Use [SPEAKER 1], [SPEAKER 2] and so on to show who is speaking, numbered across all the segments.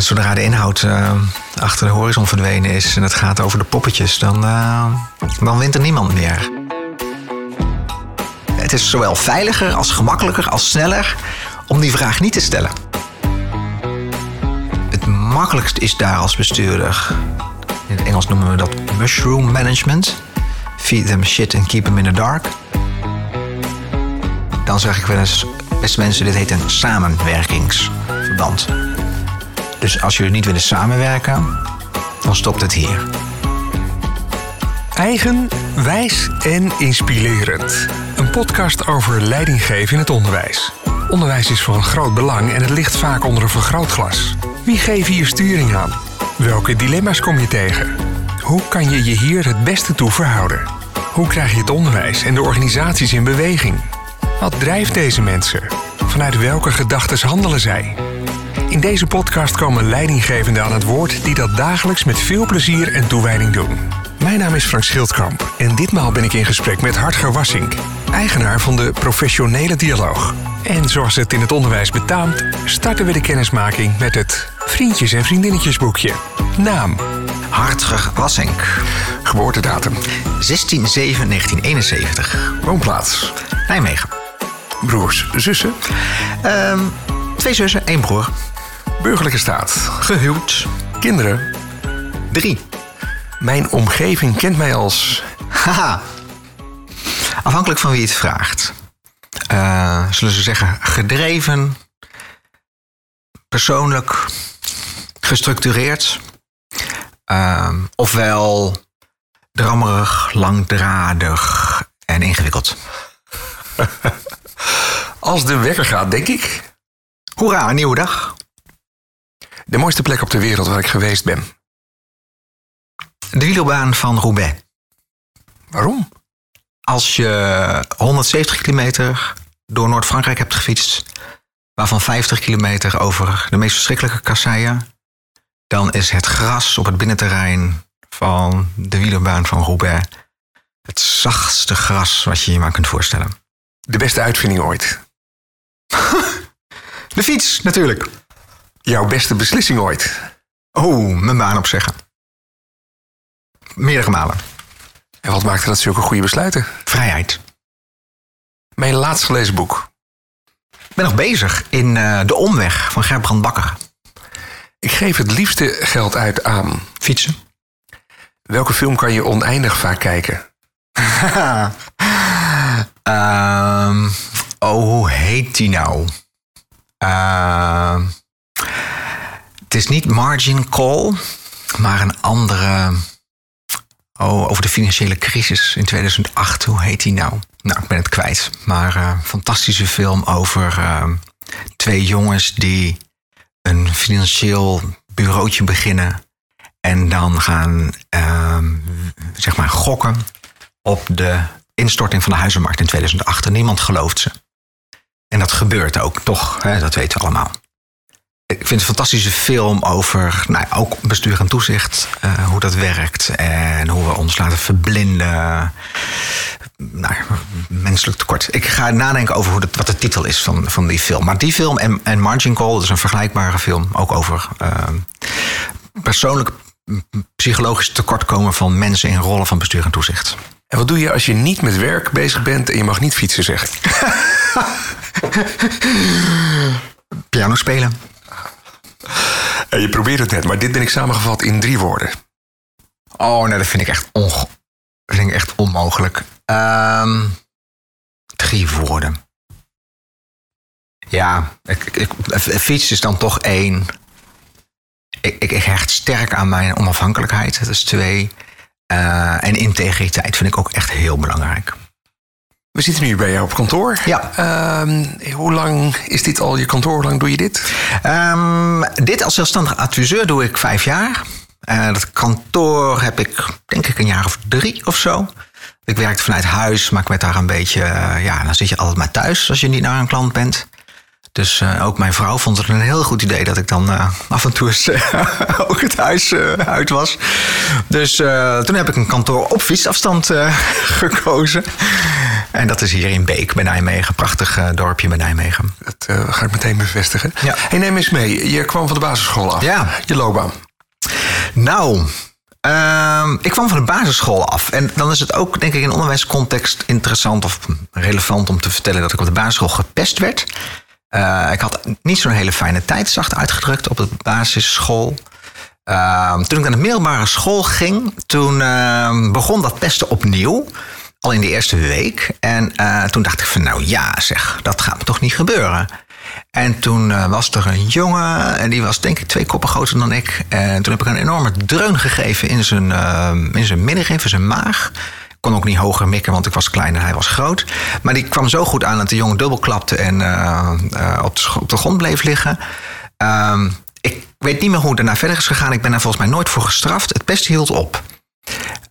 [SPEAKER 1] en zodra de inhoud uh, achter de horizon verdwenen is en het gaat over de poppetjes, dan, uh, dan wint er niemand meer. Het is zowel veiliger als gemakkelijker als sneller om die vraag niet te stellen. Het makkelijkst is daar als bestuurder. In het Engels noemen we dat mushroom management. Feed them shit and keep them in the dark. Dan zeg ik wel eens, beste mensen, dit heet een samenwerkingsverband. Dus als jullie niet willen samenwerken, dan stopt het hier.
[SPEAKER 2] Eigen, wijs en inspirerend. Een podcast over leidinggeven in het onderwijs. Onderwijs is van groot belang en het ligt vaak onder een vergrootglas. Wie geeft hier sturing aan? Welke dilemma's kom je tegen? Hoe kan je je hier het beste toe verhouden? Hoe krijg je het onderwijs en de organisaties in beweging? Wat drijft deze mensen? Vanuit welke gedachten handelen zij? In deze podcast komen leidinggevenden aan het woord die dat dagelijks met veel plezier en toewijding doen. Mijn naam is Frank Schildkamp en ditmaal ben ik in gesprek met Hartger Wassink, eigenaar van de Professionele Dialoog. En zoals het in het onderwijs betaamt, starten we de kennismaking met het Vriendjes en Vriendinnetjesboekje. Naam.
[SPEAKER 1] Hartger Wassink.
[SPEAKER 2] Geboortedatum.
[SPEAKER 1] 16-7-1971.
[SPEAKER 2] Woonplaats.
[SPEAKER 1] Nijmegen.
[SPEAKER 2] Broers, zussen.
[SPEAKER 1] Ehm, twee zussen, één broer.
[SPEAKER 2] Burgerlijke staat.
[SPEAKER 1] Gehuwd.
[SPEAKER 2] Kinderen.
[SPEAKER 1] Drie.
[SPEAKER 2] Mijn omgeving kent mij als.
[SPEAKER 1] Haha. Afhankelijk van wie het vraagt. Uh, zullen ze zeggen gedreven, persoonlijk, gestructureerd. Uh, ofwel drammerig, langdradig en ingewikkeld.
[SPEAKER 2] Als de wekker gaat, denk ik.
[SPEAKER 1] Hoera, een nieuwe dag.
[SPEAKER 2] De mooiste plek op de wereld waar ik geweest ben.
[SPEAKER 1] De wielerbaan van Roubaix.
[SPEAKER 2] Waarom?
[SPEAKER 1] Als je 170 kilometer door Noord-Frankrijk hebt gefietst, waarvan 50 kilometer over de meest verschrikkelijke kasseien, dan is het gras op het binnenterrein van de wielerbaan van Roubaix het zachtste gras wat je je maar kunt voorstellen.
[SPEAKER 2] De beste uitvinding ooit.
[SPEAKER 1] de fiets, natuurlijk.
[SPEAKER 2] Jouw beste beslissing ooit.
[SPEAKER 1] Oh, mijn baan opzeggen. Meerdere malen.
[SPEAKER 2] En wat maakte dat zulke goede besluiten?
[SPEAKER 1] Vrijheid.
[SPEAKER 2] Mijn laatst gelezen boek.
[SPEAKER 1] Ik ben nog bezig in uh, De Omweg van Gerbrand Bakker.
[SPEAKER 2] Ik geef het liefste geld uit aan...
[SPEAKER 1] Fietsen.
[SPEAKER 2] Welke film kan je oneindig vaak kijken?
[SPEAKER 1] um, oh, hoe heet die nou? Uh, het is niet Margin Call, maar een andere. Oh, over de financiële crisis in 2008. Hoe heet die nou? Nou, ik ben het kwijt. Maar uh, fantastische film over uh, twee jongens die een financieel bureautje beginnen. En dan gaan, zeg maar, gokken op de instorting van de huizenmarkt in 2008. En niemand gelooft ze. En dat gebeurt ook toch, hè, dat weten we allemaal. Ik vind het een fantastische film over nou, ook bestuur en toezicht, uh, hoe dat werkt en hoe we ons laten verblinden. Nou, menselijk tekort. Ik ga nadenken over hoe dat, wat de titel is van, van die film. Maar die film en, en Margin Call, dat is een vergelijkbare film, ook over uh, persoonlijk psychologisch tekortkomen van mensen in rollen van bestuur en toezicht.
[SPEAKER 2] En wat doe je als je niet met werk bezig bent en je mag niet fietsen zeggen?
[SPEAKER 1] Piano spelen.
[SPEAKER 2] Je probeert het net, maar dit ben ik samengevat in drie woorden.
[SPEAKER 1] Oh, nee, dat vind ik echt, onge vind echt onmogelijk. Um, drie woorden. Ja, ik, fiets is dan toch één. Ik, ik, hecht sterk aan mijn onafhankelijkheid. Dat is twee. Uh, en integriteit vind ik ook echt heel belangrijk.
[SPEAKER 2] We zitten nu bij jou op kantoor.
[SPEAKER 1] Ja.
[SPEAKER 2] Uh, hoe lang is dit al je kantoor? Hoe lang doe je dit?
[SPEAKER 1] Um, dit als zelfstandig adviseur doe ik vijf jaar. Uh, dat kantoor heb ik denk ik een jaar of drie of zo. Ik werkte vanuit huis, maar ik werd daar een beetje... Uh, ja, dan zit je altijd maar thuis als je niet naar een klant bent. Dus uh, ook mijn vrouw vond het een heel goed idee dat ik dan uh, af en toe eens uh, ook het huis uit was. Dus toen heb ik een kantoor op fietsafstand gekozen. En dat is hier in Beek bij Nijmegen. Prachtig dorpje bij Nijmegen.
[SPEAKER 2] Dat ga ik meteen bevestigen.
[SPEAKER 1] Ja.
[SPEAKER 2] Hey, neem eens mee. Je kwam van de basisschool af.
[SPEAKER 1] Ja.
[SPEAKER 2] Je loopbaan.
[SPEAKER 1] Nou, uh, ik kwam van de basisschool af. En dan is het ook, denk ik, in onderwijscontext interessant of relevant om te vertellen dat ik op de basisschool gepest werd. Uh, ik had niet zo'n hele fijne tijd, zacht uitgedrukt, op de basisschool. Uh, toen ik naar de middelbare school ging, toen uh, begon dat pesten opnieuw. Al in de eerste week. En uh, toen dacht ik van, nou ja, zeg, dat gaat toch niet gebeuren. En toen uh, was er een jongen, en die was denk ik twee koppen groter dan ik. En toen heb ik een enorme dreun gegeven in zijn, uh, in zijn middenrif, in zijn maag. Kon ook niet hoger mikken, want ik was klein en hij was groot. Maar die kwam zo goed aan dat de jongen dubbel klapte en uh, op, de, op de grond bleef liggen. Um, ik weet niet meer hoe het daarna verder is gegaan. Ik ben daar volgens mij nooit voor gestraft. Het pest hield op.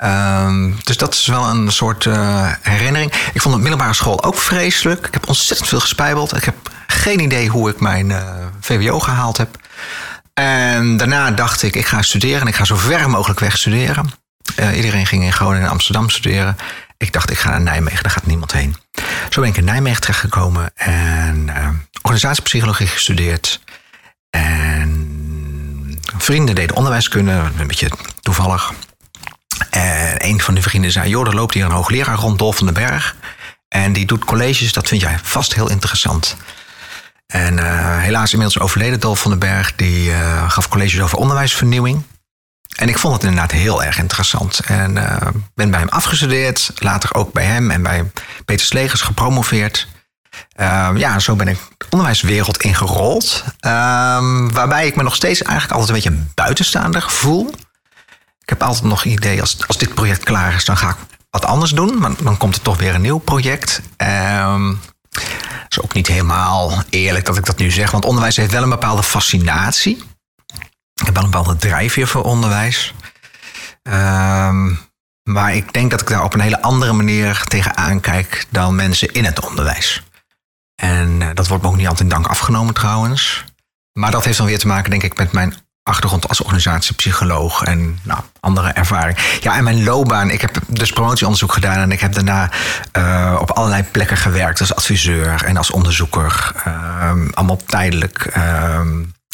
[SPEAKER 1] Um, dus dat is wel een soort uh, herinnering. Ik vond de middelbare school ook vreselijk. Ik heb ontzettend veel gespijbeld. Ik heb geen idee hoe ik mijn VWO gehaald heb. En daarna dacht ik, ik ga studeren. En ik ga zo ver mogelijk weg studeren. Uh, iedereen ging in Groningen en Amsterdam studeren. Ik dacht, ik ga naar Nijmegen. Daar gaat niemand heen. Zo ben ik in Nijmegen terechtgekomen. En organisatiepsychologie gestudeerd. En vrienden deden onderwijskunde. Een beetje toevallig. En een van de vrienden zei: Joh, er loopt hier een hoogleraar rond, Dolf van den Berg. En die doet colleges, dat vind jij vast heel interessant. En uh, helaas inmiddels overleden Dolf van den Berg, die uh, gaf colleges over onderwijsvernieuwing. En ik vond het inderdaad heel erg interessant. En uh, ben bij hem afgestudeerd, later ook bij hem en bij Peter Slegers gepromoveerd. Uh, ja, zo ben ik de onderwijswereld ingerold. Uh, waarbij ik me nog steeds eigenlijk altijd een beetje een buitenstaander voel. Ik heb altijd nog idee, als, als dit project klaar is, dan ga ik wat anders doen. Maar dan komt er toch weer een nieuw project. Um, dat is ook niet helemaal eerlijk dat ik dat nu zeg. Want onderwijs heeft wel een bepaalde fascinatie. Heb wel een bepaalde drijfveer voor onderwijs. Um, maar ik denk dat ik daar op een hele andere manier tegenaan kijk dan mensen in het onderwijs. En uh, dat wordt me ook niet altijd in dank afgenomen trouwens. Maar dat heeft dan weer te maken, denk ik, met mijn achtergrond als organisatiepsycholoog en nou, andere ervaring. Ja, en mijn loopbaan. Ik heb dus promotieonderzoek gedaan en ik heb daarna uh, op allerlei plekken gewerkt als adviseur en als onderzoeker. Uh, allemaal tijdelijk. Uh,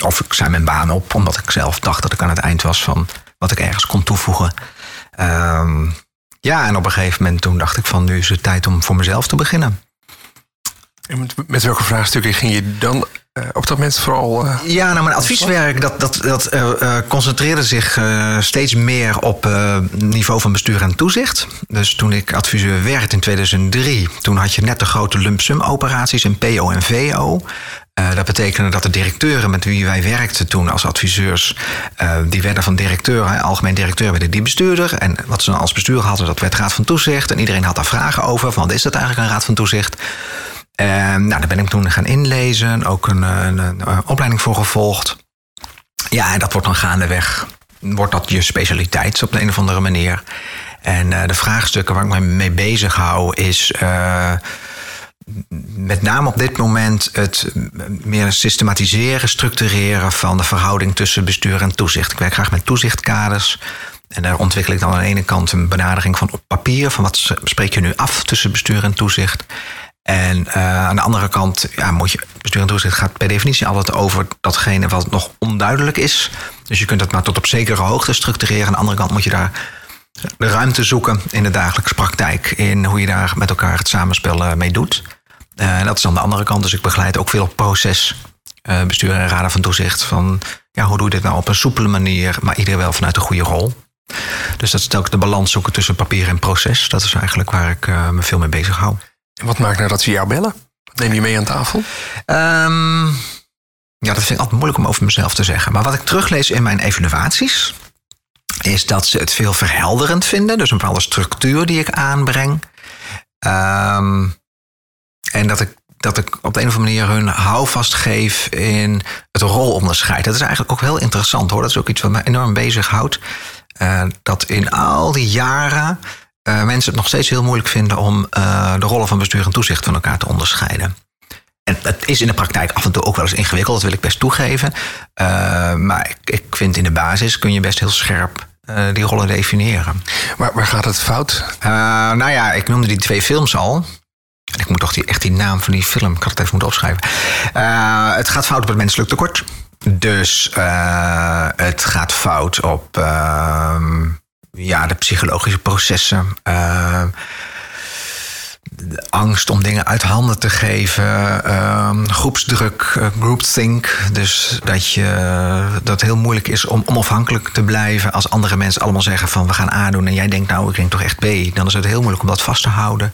[SPEAKER 1] of ik zei mijn baan op, omdat ik zelf dacht dat ik aan het eind was van wat ik ergens kon toevoegen. Ehm, ja, en op een gegeven moment toen dacht ik van nu is het tijd om voor mezelf te beginnen.
[SPEAKER 2] En met, met welke vraagstukken ging je dan uh, op dat moment vooral. Uh,
[SPEAKER 1] ja, nou, mijn advieswerk dat, dat, dat uh, concentreerde zich steeds meer op niveau van bestuur en toezicht. Dus toen ik adviseur werd in 2003, toen had je net de grote lump sum operaties in PO en VO. Dat betekende dat de directeuren met wie wij werkten toen als adviseurs, die werden van directeur, algemeen directeur, werden die bestuurder. En wat ze dan als bestuur hadden, dat werd raad van toezicht. En iedereen had daar vragen over, van wat is dat eigenlijk een raad van toezicht? Uh, nou, daar ben ik toen gaan inlezen, ook een, een, een, opleiding voor gevolgd. Ja, en dat wordt dan gaandeweg, wordt dat je specialiteit op de een of andere manier. En de vraagstukken waar ik me mee bezig hou is met name op dit moment het meer systematiseren, structureren van de verhouding tussen bestuur en toezicht. Ik werk graag met toezichtkaders. En daar ontwikkel ik dan aan de ene kant een benadering van op papier, van wat spreek je nu af tussen bestuur en toezicht. En uh, aan de andere kant ja, moet je bestuur en toezicht gaat per definitie altijd over datgene wat nog onduidelijk is. Dus je kunt dat maar tot op zekere hoogte structureren. Aan de andere kant moet je daar de ruimte zoeken in de dagelijkse praktijk. In hoe je daar met elkaar het samenspel mee doet. Uh, dat is aan de andere kant. Dus ik begeleid ook veel op proces. Uh, bestuur en raden van toezicht. Van ja, hoe doe je dit nou op een soepele manier, maar iedereen wel vanuit een goede rol. Dus dat is telkens de balans zoeken tussen papier en proces. Dat is eigenlijk waar ik me veel mee bezig hou.
[SPEAKER 2] En wat maakt nou dat ze jou bellen? Wat neem je mee aan tafel?
[SPEAKER 1] Um, ja, dat vind ik altijd moeilijk om over mezelf te zeggen. Maar wat ik teruglees in mijn evaluaties... is dat ze het veel verhelderend vinden. Dus een bepaalde structuur die ik aanbreng. Um, en dat ik, dat ik op de een of andere manier hun houvast geef in het rolonderscheid. Dat is eigenlijk ook heel interessant hoor. Dat is ook iets wat me enorm bezighoudt. Uh, dat in al die jaren uh, mensen het nog steeds heel moeilijk vinden om uh, de rollen van bestuur en toezicht van elkaar te onderscheiden. En het is in de praktijk af en toe ook wel eens ingewikkeld, dat wil ik best toegeven. Maar ik, ik, vind in de basis kun je best heel scherp die rollen definiëren.
[SPEAKER 2] Maar waar gaat het fout?
[SPEAKER 1] nou ja, ik noemde die twee films al. En ik moet toch die, echt die naam van die film, ik had het even moeten opschrijven. Eh, het gaat fout op het menselijk tekort. Dus uh, het gaat fout op uh, ja, de psychologische processen. De angst om dingen uit handen te geven, ehm, groepsdruk, uh, groupthink. Dus dat, je, dat het heel moeilijk is om onafhankelijk te blijven als andere mensen allemaal zeggen van we gaan A doen en jij denkt nou ik denk toch echt B. Dan is het heel moeilijk om dat vast te houden.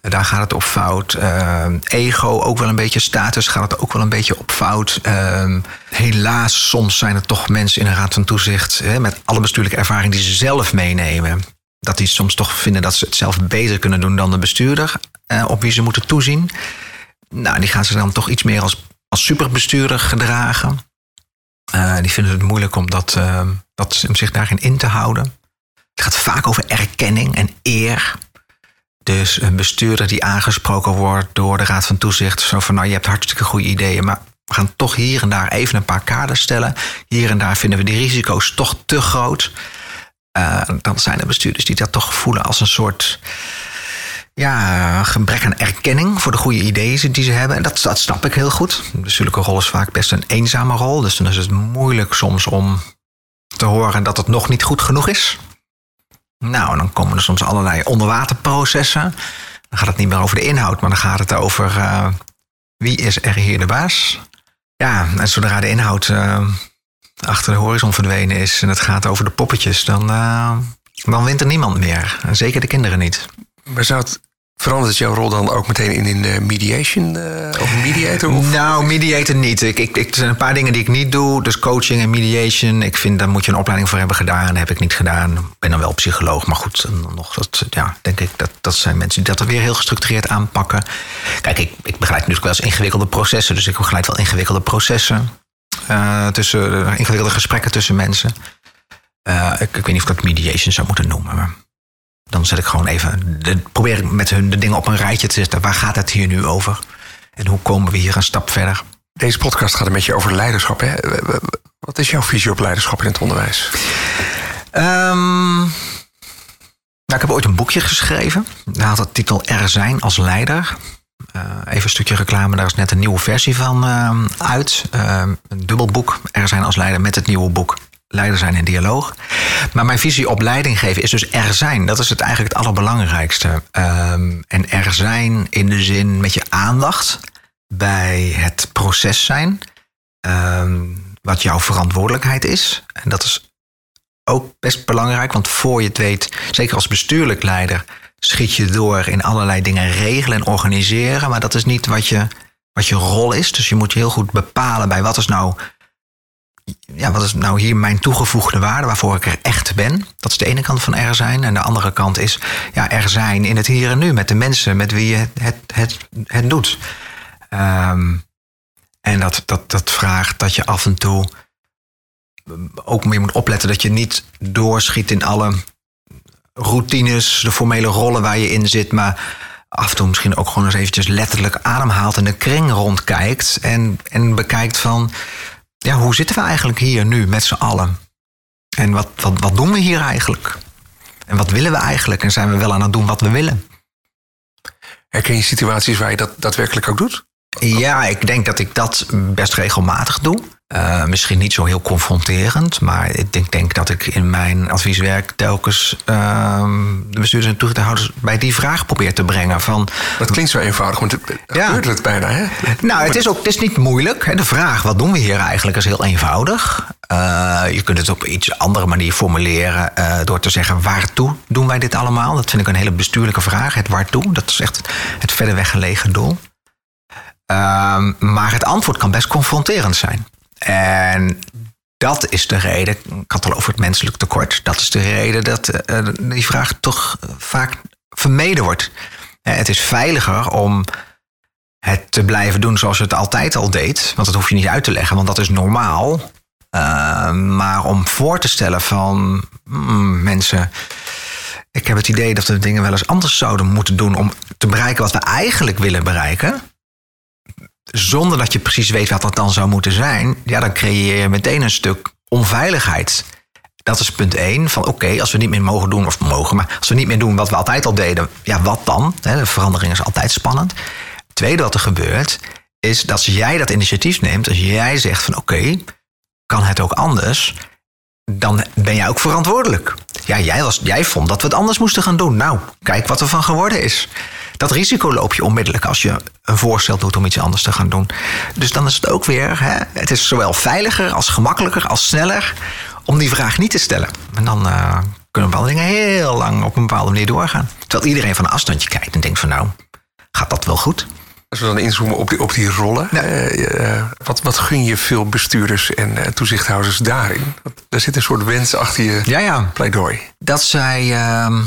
[SPEAKER 1] Daar gaat het op fout. Uh, ego, ook wel een beetje status, gaat het ook wel een beetje op fout. Uh, helaas, soms zijn er toch mensen in een raad van toezicht hè, met alle bestuurlijke ervaring die ze zelf meenemen dat die soms toch vinden dat ze het zelf beter kunnen doen dan de bestuurder eh, op wie ze moeten toezien. Nou, die gaan ze dan toch iets meer als, als superbestuurder gedragen. Uh, die vinden het moeilijk om dat, uh, dat, om zich daarin in te houden. Het gaat vaak over erkenning en eer. Dus een bestuurder die aangesproken wordt door de Raad van Toezicht. Zo van, nou, je hebt hartstikke goede ideeën, maar we gaan toch hier en daar even een paar kaders stellen. Hier en daar vinden we die risico's toch te groot. Uh, dan zijn er bestuurders die dat toch voelen als een soort ja, gebrek aan erkenning voor de goede ideeën die ze hebben. En dat, dat snap ik heel goed. De bestuurlijke rol is vaak best een eenzame rol. Dus dan is het moeilijk soms om te horen dat het nog niet goed genoeg is. Nou, dan komen er soms allerlei onderwaterprocessen. Dan gaat het niet meer over de inhoud, maar dan gaat het over uh, wie is er hier de baas. Ja, en zodra de inhoud uh, achter de horizon verdwenen is en het gaat over de poppetjes, dan, uh, dan wint er niemand meer. Zeker de kinderen niet.
[SPEAKER 2] Maar zou het verandert jouw rol dan ook meteen in een uh, mediation uh, of mediator? Of?
[SPEAKER 1] Nou, mediator niet. Ik, ik, ik, er zijn een paar dingen die ik niet doe. Dus coaching en mediation. Ik vind daar moet je een opleiding voor hebben gedaan. Heb ik niet gedaan. Ik ben dan wel psycholoog. Maar goed, nog, dat, ja, denk ik dat dat zijn mensen die dat er weer heel gestructureerd aanpakken. Kijk, ik, ik begeleid natuurlijk wel eens ingewikkelde processen. Dus ik begeleid wel ingewikkelde processen. Uh, tussen, ingewikkelde gesprekken tussen mensen. ik, ik weet niet of ik dat mediation zou moeten noemen. Maar dan zet ik gewoon even, de, probeer ik met hun de dingen op een rijtje te zetten. Waar gaat het hier nu over? En hoe komen we hier een stap verder?
[SPEAKER 2] Deze podcast gaat een beetje over leiderschap. Hè? Wat is jouw visie op leiderschap in het onderwijs?
[SPEAKER 1] Um, nou, ik heb ooit een boekje geschreven. Dat had de titel Er zijn als leider. Uh, even een stukje reclame, daar is net een nieuwe versie van uh, uit. Uh, een dubbel boek, Er zijn als leider met het nieuwe boek leider zijn in dialoog. Maar mijn visie op leiding geven is dus er zijn. Dat is het eigenlijk het allerbelangrijkste. Um, en er zijn in de zin met je aandacht bij het proces zijn. Um, wat jouw verantwoordelijkheid is. En dat is ook best belangrijk, want voor je het weet, zeker als bestuurlijk leider, schiet je door in allerlei dingen regelen en organiseren. Maar dat is niet wat je, wat je rol is. Dus je moet je heel goed bepalen bij wat is nou ja, wat is nou hier mijn toegevoegde waarde waarvoor ik er echt ben? Dat is de ene kant van er zijn. En de andere kant is ja, er zijn in het hier en nu met de mensen met wie je het, het, het doet. Um, en dat, dat, dat vraagt dat je af en toe ook meer moet opletten dat je niet doorschiet in alle routines, de formele rollen waar je in zit, maar af en toe misschien ook gewoon eens eventjes letterlijk ademhaalt en de kring rondkijkt en, en bekijkt van ja, hoe zitten we eigenlijk hier nu met z'n allen? En wat, wat, wat doen we hier eigenlijk? En wat willen we eigenlijk? En zijn we wel aan het doen wat we willen?
[SPEAKER 2] Herken je situaties waar je dat daadwerkelijk ook doet?
[SPEAKER 1] Ja, ik denk dat ik dat best regelmatig doe. Uh, misschien niet zo heel confronterend, maar ik denk, denk dat ik in mijn advieswerk telkens uh, de bestuurders en toezichthouders bij die vraag probeer te brengen. Van,
[SPEAKER 2] dat klinkt zo eenvoudig, want het ja. gebeurt het bijna. Hè?
[SPEAKER 1] Nou, het is ook het is niet moeilijk. Hè. De vraag, wat doen we hier eigenlijk, is heel eenvoudig. Uh, je kunt het op iets andere manier formuleren uh, door te zeggen waartoe doen wij dit allemaal. Dat vind ik een hele bestuurlijke vraag, het waartoe. Dat is echt het verder weggelegen doel. Uh, maar het antwoord kan best confronterend zijn. En dat is de reden, ik had het al over het menselijk tekort, dat is de reden dat uh, die vraag toch vaak vermeden wordt. Het is veiliger om het te blijven doen zoals het altijd al deed, want dat hoef je niet uit te leggen, want dat is normaal. Uh, maar om voor te stellen van mm, mensen, ik heb het idee dat we dingen wel eens anders zouden moeten doen om te bereiken wat we eigenlijk willen bereiken zonder dat je precies weet wat dat dan zou moeten zijn, ja, dan creëer je meteen een stuk onveiligheid. dat is punt één. Van oké, als we niet meer mogen doen, of mogen, maar als we niet meer doen wat we altijd al deden, ja, wat dan? De verandering is altijd spannend. Tweede wat er gebeurt, is dat als jij dat initiatief neemt, als jij zegt van oké, kan het ook anders, dan ben jij ook verantwoordelijk. Ja, jij, was, jij vond dat we het anders moesten gaan doen. Nou, kijk wat er van geworden is. Dat risico loop je onmiddellijk als je een voorstel doet om iets anders te gaan doen. Dus dan is het ook weer, hè, het is zowel veiliger als gemakkelijker als sneller om die vraag niet te stellen. En dan uh, kunnen bepaalde dingen heel lang op een bepaalde manier doorgaan. Terwijl iedereen van een afstandje kijkt en denkt van nou, gaat dat wel goed?
[SPEAKER 2] Als we dan inzoomen op die, op die rollen, uh, wat, wat gun je veel bestuurders en uh, toezichthouders daarin? Er zit een soort wens achter je ja, ja. pleidooi.
[SPEAKER 1] Dat zij, ehm,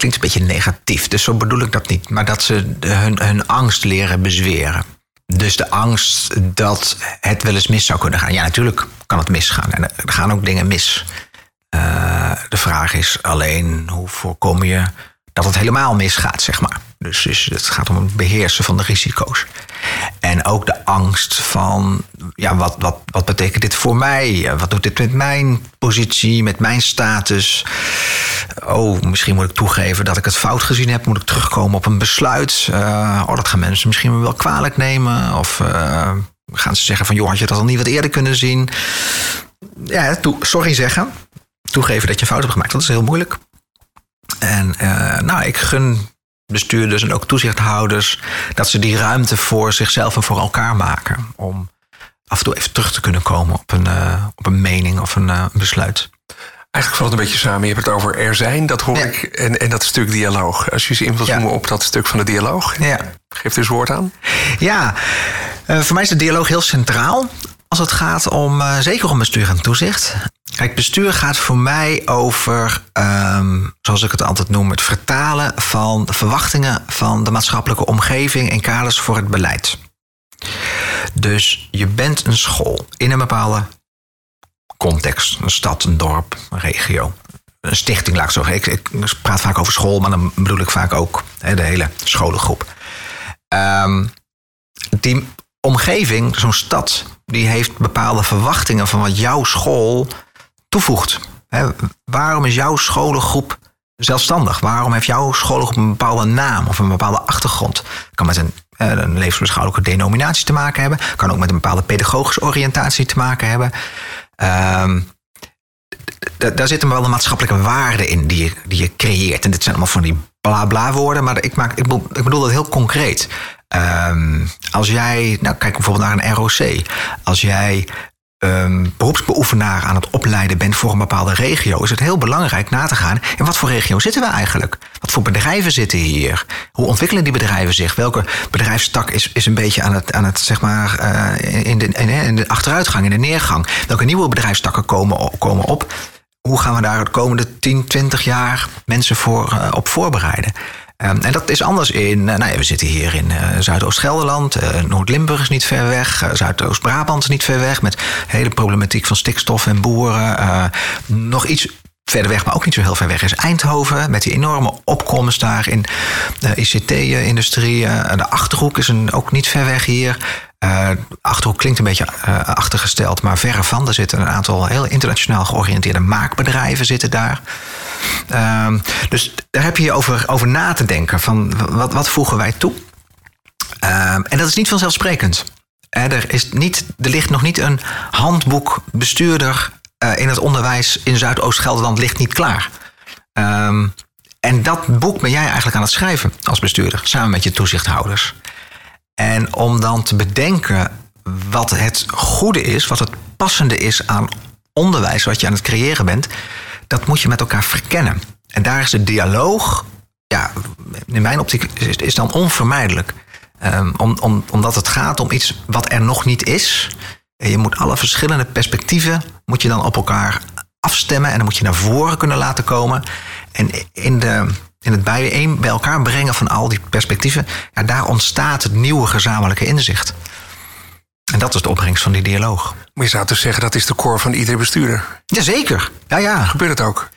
[SPEAKER 1] klinkt een beetje negatief, dus zo bedoel ik dat niet, maar dat ze hun, hun angst leren bezweren. Dus de angst dat het wel eens mis zou kunnen gaan. Ja, natuurlijk kan het misgaan en er gaan ook dingen mis. de vraag is alleen hoe voorkom je dat het helemaal misgaat, zeg maar. Dus, dus het gaat om het beheersen van de risico's. En ook de angst van, ja, wat, wat, wat betekent dit voor mij? Wat doet dit met mijn positie, met mijn status? Oh, misschien moet ik toegeven dat ik het fout gezien heb. Moet ik terugkomen op een besluit? Uh, oh, dat gaan mensen misschien wel kwalijk nemen. Of uh, gaan ze zeggen van, joh, had je dat al niet wat eerder kunnen zien? Ja, sorry zeggen. Toegeven dat je fout hebt gemaakt, dat is heel moeilijk. En uh, nou, ik gun bestuurders en ook toezichthouders dat ze die ruimte voor zichzelf en voor elkaar maken. Om af en toe even terug te kunnen komen op een, uh, op een mening of een uh, besluit.
[SPEAKER 2] Eigenlijk valt het een beetje samen. Je hebt het over er zijn, dat hoor ik. En, en dat stuk dialoog. Als je eens in wilt zoomen op dat stuk van de dialoog. Ja. Geef eens woord aan.
[SPEAKER 1] Ja, uh, voor mij is de dialoog heel centraal. Als het gaat om, zeker om bestuur en toezicht. Kijk, bestuur gaat voor mij over, um, zoals ik het altijd noem, het vertalen van verwachtingen van de maatschappelijke omgeving en kaders voor het beleid. Dus je bent een school in een bepaalde context, een stad, een dorp, een regio. Een stichting, laat ik zo zeggen. Ik, ik praat vaak over school, maar dan bedoel ik vaak ook de hele scholengroep. Um, die omgeving, zo'n stad, die heeft bepaalde verwachtingen van wat jouw school toevoegt. waarom is jouw scholengroep zelfstandig? Waarom heeft jouw scholengroep een bepaalde naam of een bepaalde achtergrond? Kan met een, een levensbeschouwelijke denominatie te maken hebben. Kan ook met een bepaalde pedagogische oriëntatie te maken hebben. Um, daar zitten wel de maatschappelijke waarden in die je, die je creëert. En dit zijn allemaal van die bla bla woorden, maar ik, maak, ik, bedoel, dat heel concreet. Um, als jij, nou kijk bijvoorbeeld naar een ROC. Als jij um, beroepsbeoefenaar aan het opleiden bent voor een bepaalde regio, is het heel belangrijk na te gaan in wat voor regio zitten we eigenlijk? Wat voor bedrijven zitten hier? Hoe ontwikkelen die bedrijven zich? Welke bedrijfstak is, is een beetje aan het, aan het zeg maar, uh, in, de, in, de achteruitgang, in de neergang? Welke nieuwe bedrijfstakken komen, komen op? Hoe gaan we daar de komende 10, 20 jaar mensen voor, uh, op voorbereiden? Um, en dat is anders in, uh, nou ja, we zitten hier in uh, Zuidoost-Gelderland, uh, Noord-Limburg is niet ver weg, Zuidoost-Brabant is niet ver weg, met hele problematiek van stikstof en boeren. nog iets verder weg, maar ook niet zo heel ver weg, is Eindhoven. Met die enorme opkomst daar in de ICT-industrie. de Achterhoek is een, ook niet ver weg hier. Uh, Achterhoek klinkt een beetje achtergesteld, maar verre van. Er zitten een aantal heel internationaal georiënteerde maakbedrijven zitten daar. Uh, dus daar heb je over, over na te denken. Van wat, wat voegen wij toe? Ehm, en dat is niet vanzelfsprekend. Er, is niet, er ligt nog niet een handboek bestuurder uh, in het onderwijs in Zuidoost-Gelderland ligt niet klaar. Ehm, en dat boek ben jij eigenlijk aan het schrijven als bestuurder, samen met je toezichthouders. En om dan te bedenken wat het goede is, wat het passende is aan onderwijs wat je aan het creëren bent, dat moet je met elkaar verkennen. En daar is de dialoog, ja, in mijn optiek, is, dan onvermijdelijk. Um, om, om, omdat het gaat om iets wat er nog niet is. Je moet alle verschillende perspectieven moet je dan op elkaar afstemmen en dan moet je naar voren kunnen laten komen. En in de in het bijeen bij elkaar brengen van al die perspectieven, ja, daar ontstaat het nieuwe gezamenlijke inzicht. En dat is de opbrengst van die dialoog.
[SPEAKER 2] Maar je zou dus zeggen dat is de core van iedere bestuurder?
[SPEAKER 1] Jazeker. Ja, ja.
[SPEAKER 2] Gebeurt het ook?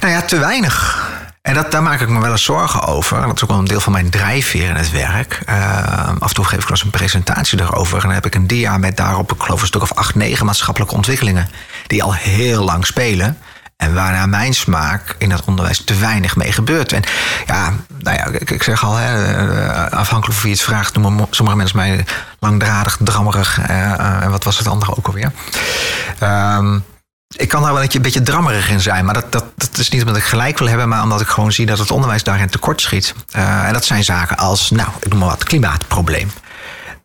[SPEAKER 1] Nou ja, te weinig. En dat, daar maak ik me wel eens zorgen over. Dat is ook wel een deel van mijn drijfveer in het werk. Uh, af en toe geef ik wel eens een presentatie erover. En dan heb ik een dia met daarop, ik geloof een stuk of acht, negen maatschappelijke ontwikkelingen. die al heel lang spelen. En waar naar mijn smaak in het onderwijs te weinig mee gebeurt. En ja, nou ja, ik, zeg al, hè, eh, afhankelijk van wie het vraagt, noemen sommige mensen mij langdradig, drammerig. eh, eh, En wat was het andere ook alweer? Ehm, ik kan daar wel een beetje drammerig in zijn. Maar dat, dat, dat is niet omdat ik gelijk wil hebben, maar omdat ik gewoon zie dat het onderwijs daarin tekort schiet. Eh, en dat zijn zaken als, nou, ik noem maar wat, klimaatprobleem.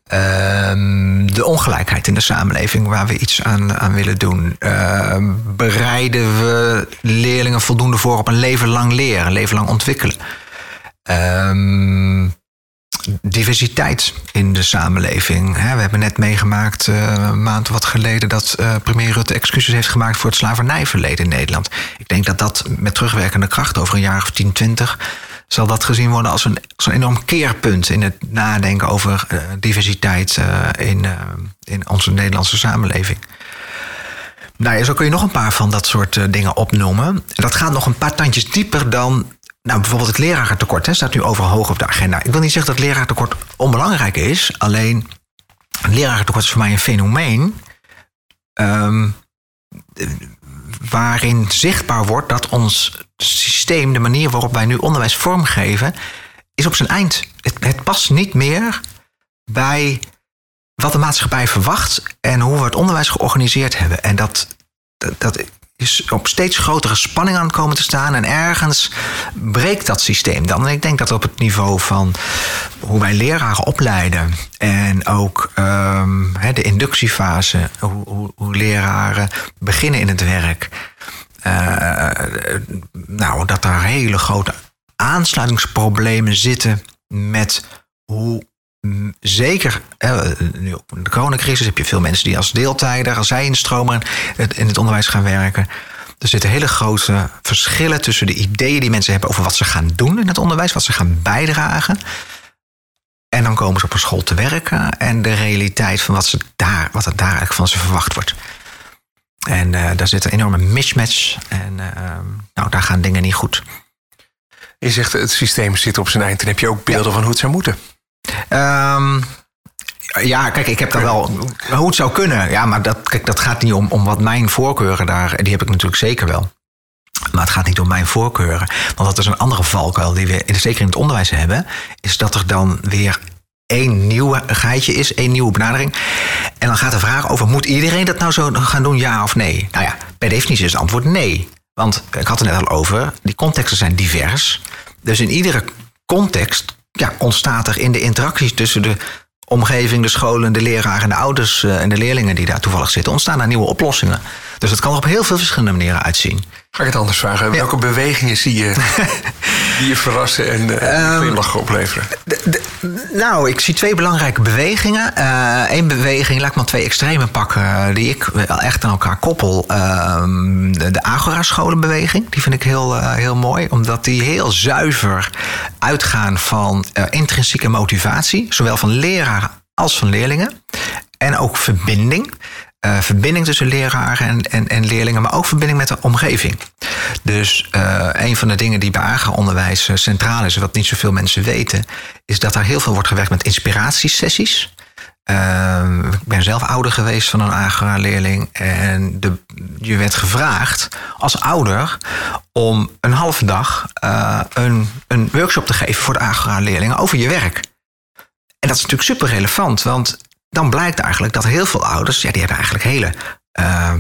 [SPEAKER 1] Ehm, de ongelijkheid in de samenleving waar we iets aan, aan willen doen. Ehm, bereiden we leerlingen voldoende voor op een leven lang leren, een leven lang ontwikkelen? Ehm, diversiteit in de samenleving. We hebben net meegemaakt, eh, een maand wat geleden, dat eh, premier Rutte excuses heeft gemaakt voor het slavernijverleden in Nederland. Ik denk dat dat met terugwerkende kracht over een jaar of 10, 20 zal dat gezien worden als een, als een enorm keerpunt in het nadenken over eh, diversiteit in, in onze Nederlandse samenleving. Nou ja, zo kun je nog een paar van dat soort dingen opnoemen. Dat gaat nog een paar tandjes dieper dan. Nou, bijvoorbeeld het lerarentekort hè, staat nu overal hoog op de agenda. Ik wil niet zeggen dat lerarentekort onbelangrijk is. Alleen, lerarentekort is voor mij een fenomeen. ehm, eh, waarin zichtbaar wordt dat ons systeem, de manier waarop wij nu onderwijs vormgeven, is op zijn eind. Het, het past niet meer bij wat de maatschappij verwacht en hoe we het onderwijs georganiseerd hebben. En dat, dat op steeds grotere spanning aan het komen te staan. En ergens breekt dat systeem dan. En ik denk dat op het niveau van hoe wij leraren opleiden. En ook ehm, de inductiefase, hoe, hoe, leraren beginnen in het werk. eh, nou, dat daar hele grote aansluitingsproblemen zitten met hoe zeker, nu ook in de coronacrisis heb je veel mensen die als deeltijder, als zij instromen in het onderwijs gaan werken. Er zitten hele grote verschillen tussen de ideeën die mensen hebben over wat ze gaan doen in het onderwijs, wat ze gaan bijdragen. En dan komen ze op een school te werken en de realiteit van wat, ze daar, wat er daar eigenlijk van ze verwacht wordt. En eh, daar zit een enorme mismatch. En eh, nou, daar gaan dingen niet goed.
[SPEAKER 2] Je zegt het systeem zit op zijn eind. En heb je ook beelden van hoe het zou moeten.
[SPEAKER 1] Ehm, ja, kijk, ik heb daar wel hoe het zou kunnen. Ja, maar dat, kijk, dat gaat niet om, om wat mijn voorkeuren daar. Die heb ik natuurlijk zeker wel. Maar het gaat niet om mijn voorkeuren. Want dat is een andere valkuil die we zeker in het onderwijs hebben. Is dat er dan weer één geitje is, één nieuwe benadering. En dan gaat de vraag over: moet iedereen dat nou zo gaan doen, ja of nee? Nou ja, per definitie is het antwoord nee. Want ik had het net al over, die contexten zijn divers. Dus in iedere context ja, ontstaat er in de interacties tussen de omgeving, de scholen, de leraren en de ouders eh, en de leerlingen die daar toevallig zitten, ontstaan daar nieuwe oplossingen. Dus dat kan er op heel veel verschillende manieren uitzien.
[SPEAKER 2] Ga ik het anders vragen? Welke bewegingen zie je die je verrassen en eh,
[SPEAKER 1] Ehm,
[SPEAKER 2] glimlach opleveren?
[SPEAKER 1] De- de- nou, ik zie twee belangrijke bewegingen. Eén beweging, laat ik maar twee extreme pakken, eh, die ik wel echt aan elkaar koppel. Ehm, de, de Agora-scholenbeweging, die vind ik heel, eh, heel mooi, omdat die heel zuiver uitgaan van eh, intrinsieke motivatie, zowel van leraren als van leerlingen. En ook verbinding. Eh, verbinding tussen leraren en, en, en leerlingen, maar ook verbinding met de omgeving. Dus eh, een van de dingen die bij AGA-onderwijs eh, centraal is, wat niet zoveel mensen weten, is dat er heel veel wordt gewerkt met inspiratiesessies. Ik ben zelf ouder geweest van een AGA-leerling. En de, je werd gevraagd als ouder om een halve dag een, een workshop te geven voor de AGA-leerlingen over je werk. En dat is natuurlijk super relevant, want dan blijkt eigenlijk dat heel veel ouders, ja, die hebben eigenlijk hele eh,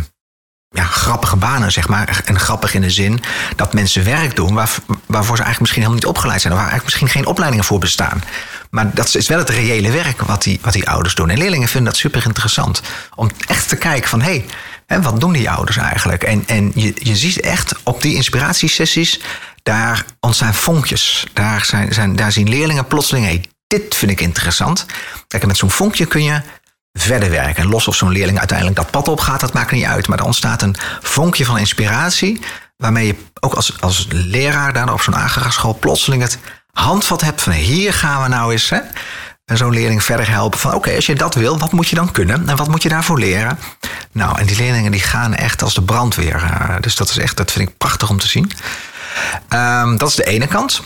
[SPEAKER 1] ja, grappige banen, zeg maar. En grappig in de zin dat mensen werk doen waar, waarvoor ze eigenlijk misschien helemaal niet opgeleid zijn, waar eigenlijk misschien geen opleidingen voor bestaan. Maar dat is wel het reële werk wat die, wat die ouders doen. En leerlingen vinden dat super interessant om echt te kijken van hé, hey, wat doen die ouders eigenlijk? En, en je, je ziet echt op die inspiratiesessies, daar ontstaan vonkjes. Daar, zijn, zijn, daar zien leerlingen plotseling, hé, hey, dit vind ik interessant. Kijk, en met zo'n vonkje kun je verder werken. En los of zo'n leerling uiteindelijk dat pad op gaat, dat maakt niet uit. Maar er ontstaat een vonkje van inspiratie, waarmee je ook als, als leraar daar op zo'n school plotseling het handvat hebt van hier gaan we nou eens hè, zo'n leerling verder helpen. Van oké, als je dat wil, wat moet je dan kunnen? En wat moet je daarvoor leren? Nou, en die leerlingen die gaan echt als de brandweer. Uh, dus dat is echt, dat vind ik prachtig om te zien. Um, dat is de ene kant.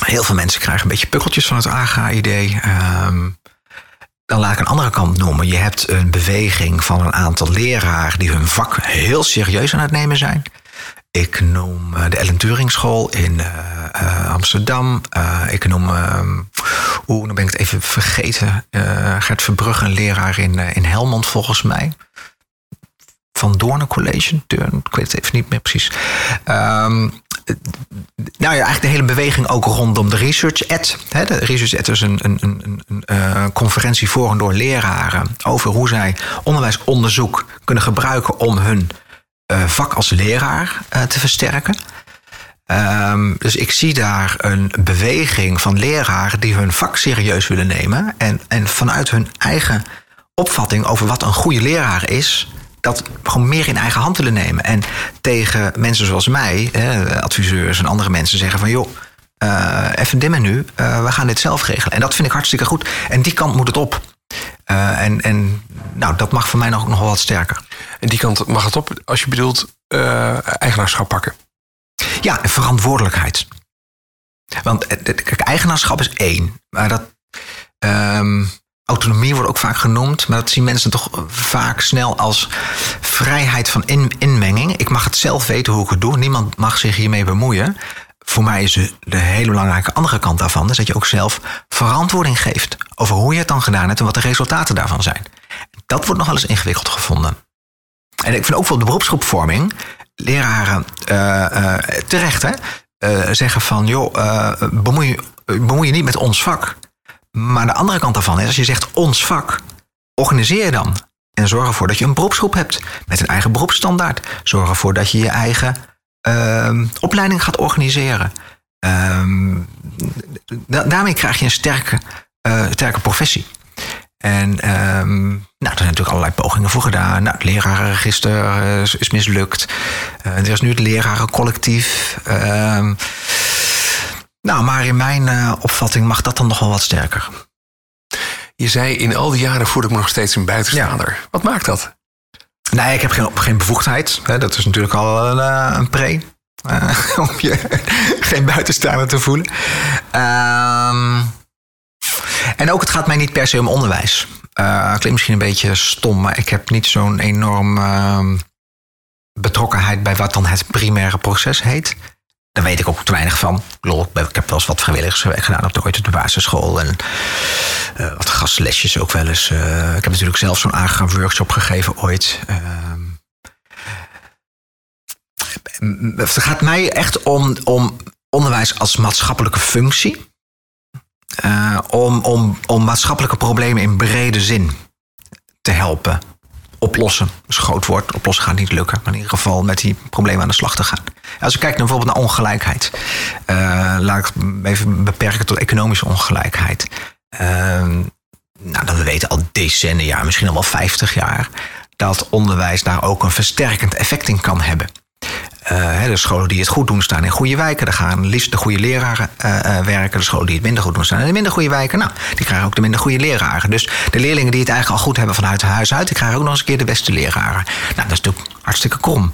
[SPEAKER 1] Heel veel mensen krijgen een beetje pukkeltjes van het AGA-idee. Um, dan laat ik een andere kant noemen. Je hebt een beweging van een aantal leraren die hun vak heel serieus aan het nemen zijn. Ik noem de Ellen Turing School in Amsterdam. ik noem, oeh, dan ben ik het even vergeten. Gert Verbrugge, een leraar in, in Helmond volgens mij. Van Doornen College, ik weet het even niet meer precies. Um, nou ja, eigenlijk de hele beweging ook rondom de Research Ed. De Research Ed is een, een, een, een uh, conferentie voor en door leraren over hoe zij onderwijsonderzoek kunnen gebruiken om hun uh, vak als leraar uh, te versterken. Um, dus ik zie daar een beweging van leraren die hun vak serieus willen nemen en, en vanuit hun eigen opvatting over wat een goede leraar is, dat gewoon meer in eigen hand willen nemen. En tegen mensen zoals mij, adviseurs en andere mensen zeggen van joh. Uh, even dimmen nu, uh, we gaan dit zelf regelen. En dat vind ik hartstikke goed. En die kant moet het op. Uh, en en nou, dat mag voor mij nog, nog wel wat sterker.
[SPEAKER 2] En die kant mag het op als je bedoelt eigenaarschap pakken?
[SPEAKER 1] Ja, verantwoordelijkheid. Want kijk, eigenaarschap is één. Maar dat. Um, autonomie wordt ook vaak genoemd, maar dat zien mensen toch vaak snel als vrijheid van in, inmenging. Ik mag het zelf weten hoe ik het doe. Niemand mag zich hiermee bemoeien. Voor mij is de hele belangrijke andere kant daarvan, dat je ook zelf verantwoording geeft over hoe je het dan gedaan hebt en wat de resultaten daarvan zijn. Dat wordt nog wel eens ingewikkeld gevonden. En ik vind ook wel de beroepsgroepvorming, leraren uh, uh, terecht hè, uh, zeggen van joh, bemoei, bemoei je niet met ons vak. Maar de andere kant daarvan is, als je zegt ons vak, organiseer dan. En zorg ervoor dat je een beroepsgroep hebt met een eigen beroepsstandaard. Zorg ervoor dat je je eigen uh, opleiding gaat organiseren. Uh, daarmee krijg je een sterke, uh, sterke professie. En um, nou, er zijn natuurlijk allerlei pogingen voor gedaan. Nou, het lerarenregister is, is mislukt. Uh, er is nu het lerarencollectief. Nou, maar in mijn uh, opvatting mag dat dan nog wel wat sterker.
[SPEAKER 2] Je zei, in al die jaren voel ik me nog steeds een buitenstaander. Ja. Wat maakt dat?
[SPEAKER 1] Nee, ik heb geen, geen bevoegdheid. Dat is natuurlijk al een, eh, een pre. Uh, om je geen buitenstaander te voelen. Um, en ook, het gaat mij niet per se om onderwijs. Uh, klinkt misschien een beetje stom, maar ik heb niet zo'n enorm uh, betrokkenheid bij wat dan het primaire proces heet. Daar weet ik ook te weinig van. Ik heb wel eens wat vrijwilligerswerk gedaan op de, ooit op de basisschool. En uh, wat gastlesjes ook wel eens. Uh, ik heb natuurlijk zelf zo'n aangegaan workshop gegeven ooit. Uh, het gaat mij echt om, om onderwijs als maatschappelijke functie. Uh, om, om, om maatschappelijke problemen in brede zin te helpen oplossen. Een groot woord. Oplossen gaat niet lukken. Maar in ieder geval met die problemen aan de slag te gaan. Als we kijken bijvoorbeeld naar ongelijkheid. Uh, laat ik even beperken tot economische ongelijkheid. Uh, nou, dan we weten al decennia, misschien al wel 50 jaar... dat onderwijs daar ook een versterkend effect in kan hebben. Uh, de scholen die het goed doen staan in goede wijken. Daar gaan liefst de goede leraren uh, werken. De scholen die het minder goed doen staan in de minder goede wijken. Nou, die krijgen ook de minder goede leraren. Dus de leerlingen die het eigenlijk al goed hebben vanuit huis uit... die krijgen ook nog eens een keer de beste leraren. Nou, dat is natuurlijk hartstikke krom.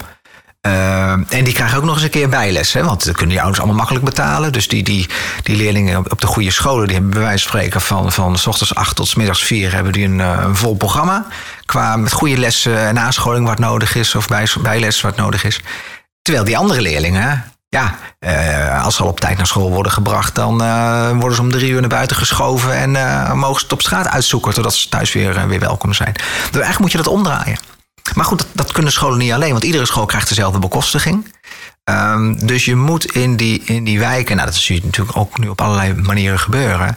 [SPEAKER 1] Uh, en die krijgen ook nog eens een keer bijles. Hè? Want dat kunnen die ouders allemaal makkelijk betalen. Dus die, die, die leerlingen op de goede scholen... die hebben bij wijze van spreken van, van s ochtends acht tot s middags vier... hebben die een, vol programma. Qua met goede lessen en nascholing wat nodig is... of bij, bijles wat nodig is. Terwijl die andere leerlingen, ja, uh, als ze al op tijd naar school worden gebracht, dan uh, worden ze om drie uur naar buiten geschoven en uh, mogen ze het op straat uitzoeken, zodat ze thuis weer, weer welkom zijn. Dus eigenlijk moet je dat omdraaien. Maar goed, dat, dat, kunnen scholen niet alleen, want iedere school krijgt dezelfde bekostiging. Um, dus je moet in die, in die wijken, nou dat zie je natuurlijk ook nu op allerlei manieren gebeuren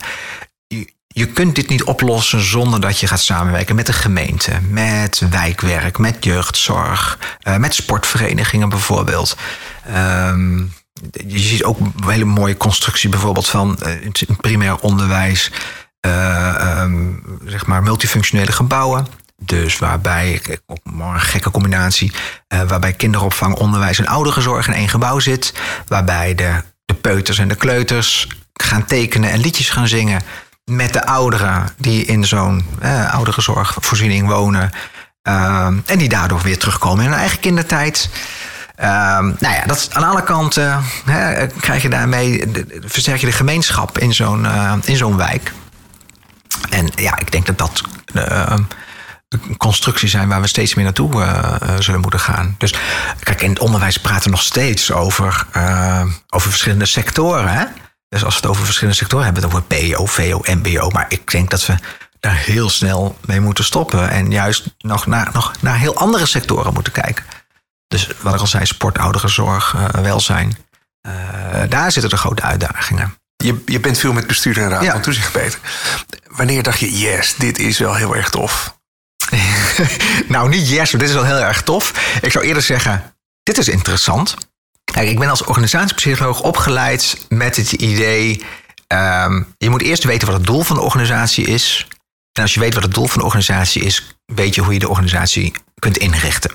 [SPEAKER 1] je kunt dit niet oplossen zonder dat je gaat samenwerken met de gemeente, met wijkwerk, met jeugdzorg, uh, met sportverenigingen bijvoorbeeld. Um, je ziet ook een hele mooie constructie bijvoorbeeld van uh, in primair onderwijs, uh, um, zeg maar multifunctionele gebouwen. Dus waarbij, ook een gekke combinatie, waarbij kinderopvang, onderwijs en ouderenzorg in één gebouw zit. Waarbij de, de peuters en de kleuters gaan tekenen en liedjes gaan zingen met de ouderen die in zo'n eh, ouderenzorgvoorziening wonen. Uh, en die daardoor weer terugkomen in hun eigen kindertijd. Uh, nou ja, dat aan alle kanten hè, krijg je daarmee, versterk je de gemeenschap in zo'n uh, in zo'n wijk. En ja, ik denk dat dat uh, constructie zijn waar we steeds meer naartoe uh, zullen moeten gaan. Dus kijk, in het onderwijs praten we nog steeds over, over verschillende sectoren. Hè? Dus als we het over verschillende sectoren hebben, dan wordt PO, VO, MBO. Maar ik denk dat we daar heel snel mee moeten stoppen. En juist nog naar, nog naar heel andere sectoren moeten kijken. Dus wat ik al zei, sport, ouderenzorg, uh, welzijn. daar zitten de grote uitdagingen.
[SPEAKER 2] Je, je bent veel met bestuur en raad van toezicht bezig. Wanneer dacht je, yes, dit is wel heel erg tof?
[SPEAKER 1] nou, niet yes, maar dit is wel heel erg tof. Ik zou eerder zeggen, dit is interessant. Kijk, ik ben als organisatiepsycholoog opgeleid met het idee... Um, je moet eerst weten wat het doel van de organisatie is. En als je weet wat het doel van de organisatie is... weet je hoe je de organisatie kunt inrichten.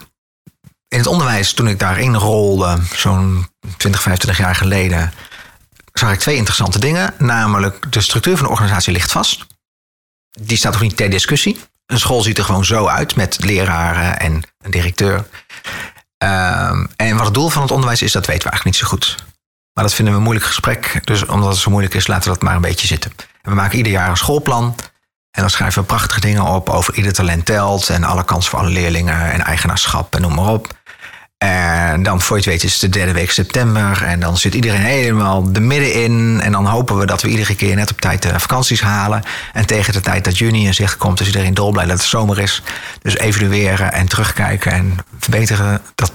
[SPEAKER 1] In het onderwijs, toen ik daarin rolde, zo'n 20, 25 jaar geleden... zag ik twee interessante dingen. Namelijk, de structuur van de organisatie ligt vast. Die staat toch niet ter discussie. Een school ziet er gewoon zo uit met leraren en een directeur. Um, en wat het doel van het onderwijs is, dat weten we eigenlijk niet zo goed. Maar dat vinden we een moeilijk gesprek. Dus omdat het zo moeilijk is, laten we dat maar een beetje zitten. En we maken ieder jaar een schoolplan. En dan schrijven we prachtige dingen op over ieder talent telt. En alle kansen voor alle leerlingen en eigenaarschap en noem maar op. En dan voor je het weet is het de derde week september. En dan zit iedereen helemaal de middenin. En dan hopen we dat we iedere keer net op tijd de vakanties halen. En tegen de tijd dat juni in zicht komt, is iedereen dolblij dat het zomer is. Dus evalueren en terugkijken en verbeteren, dat,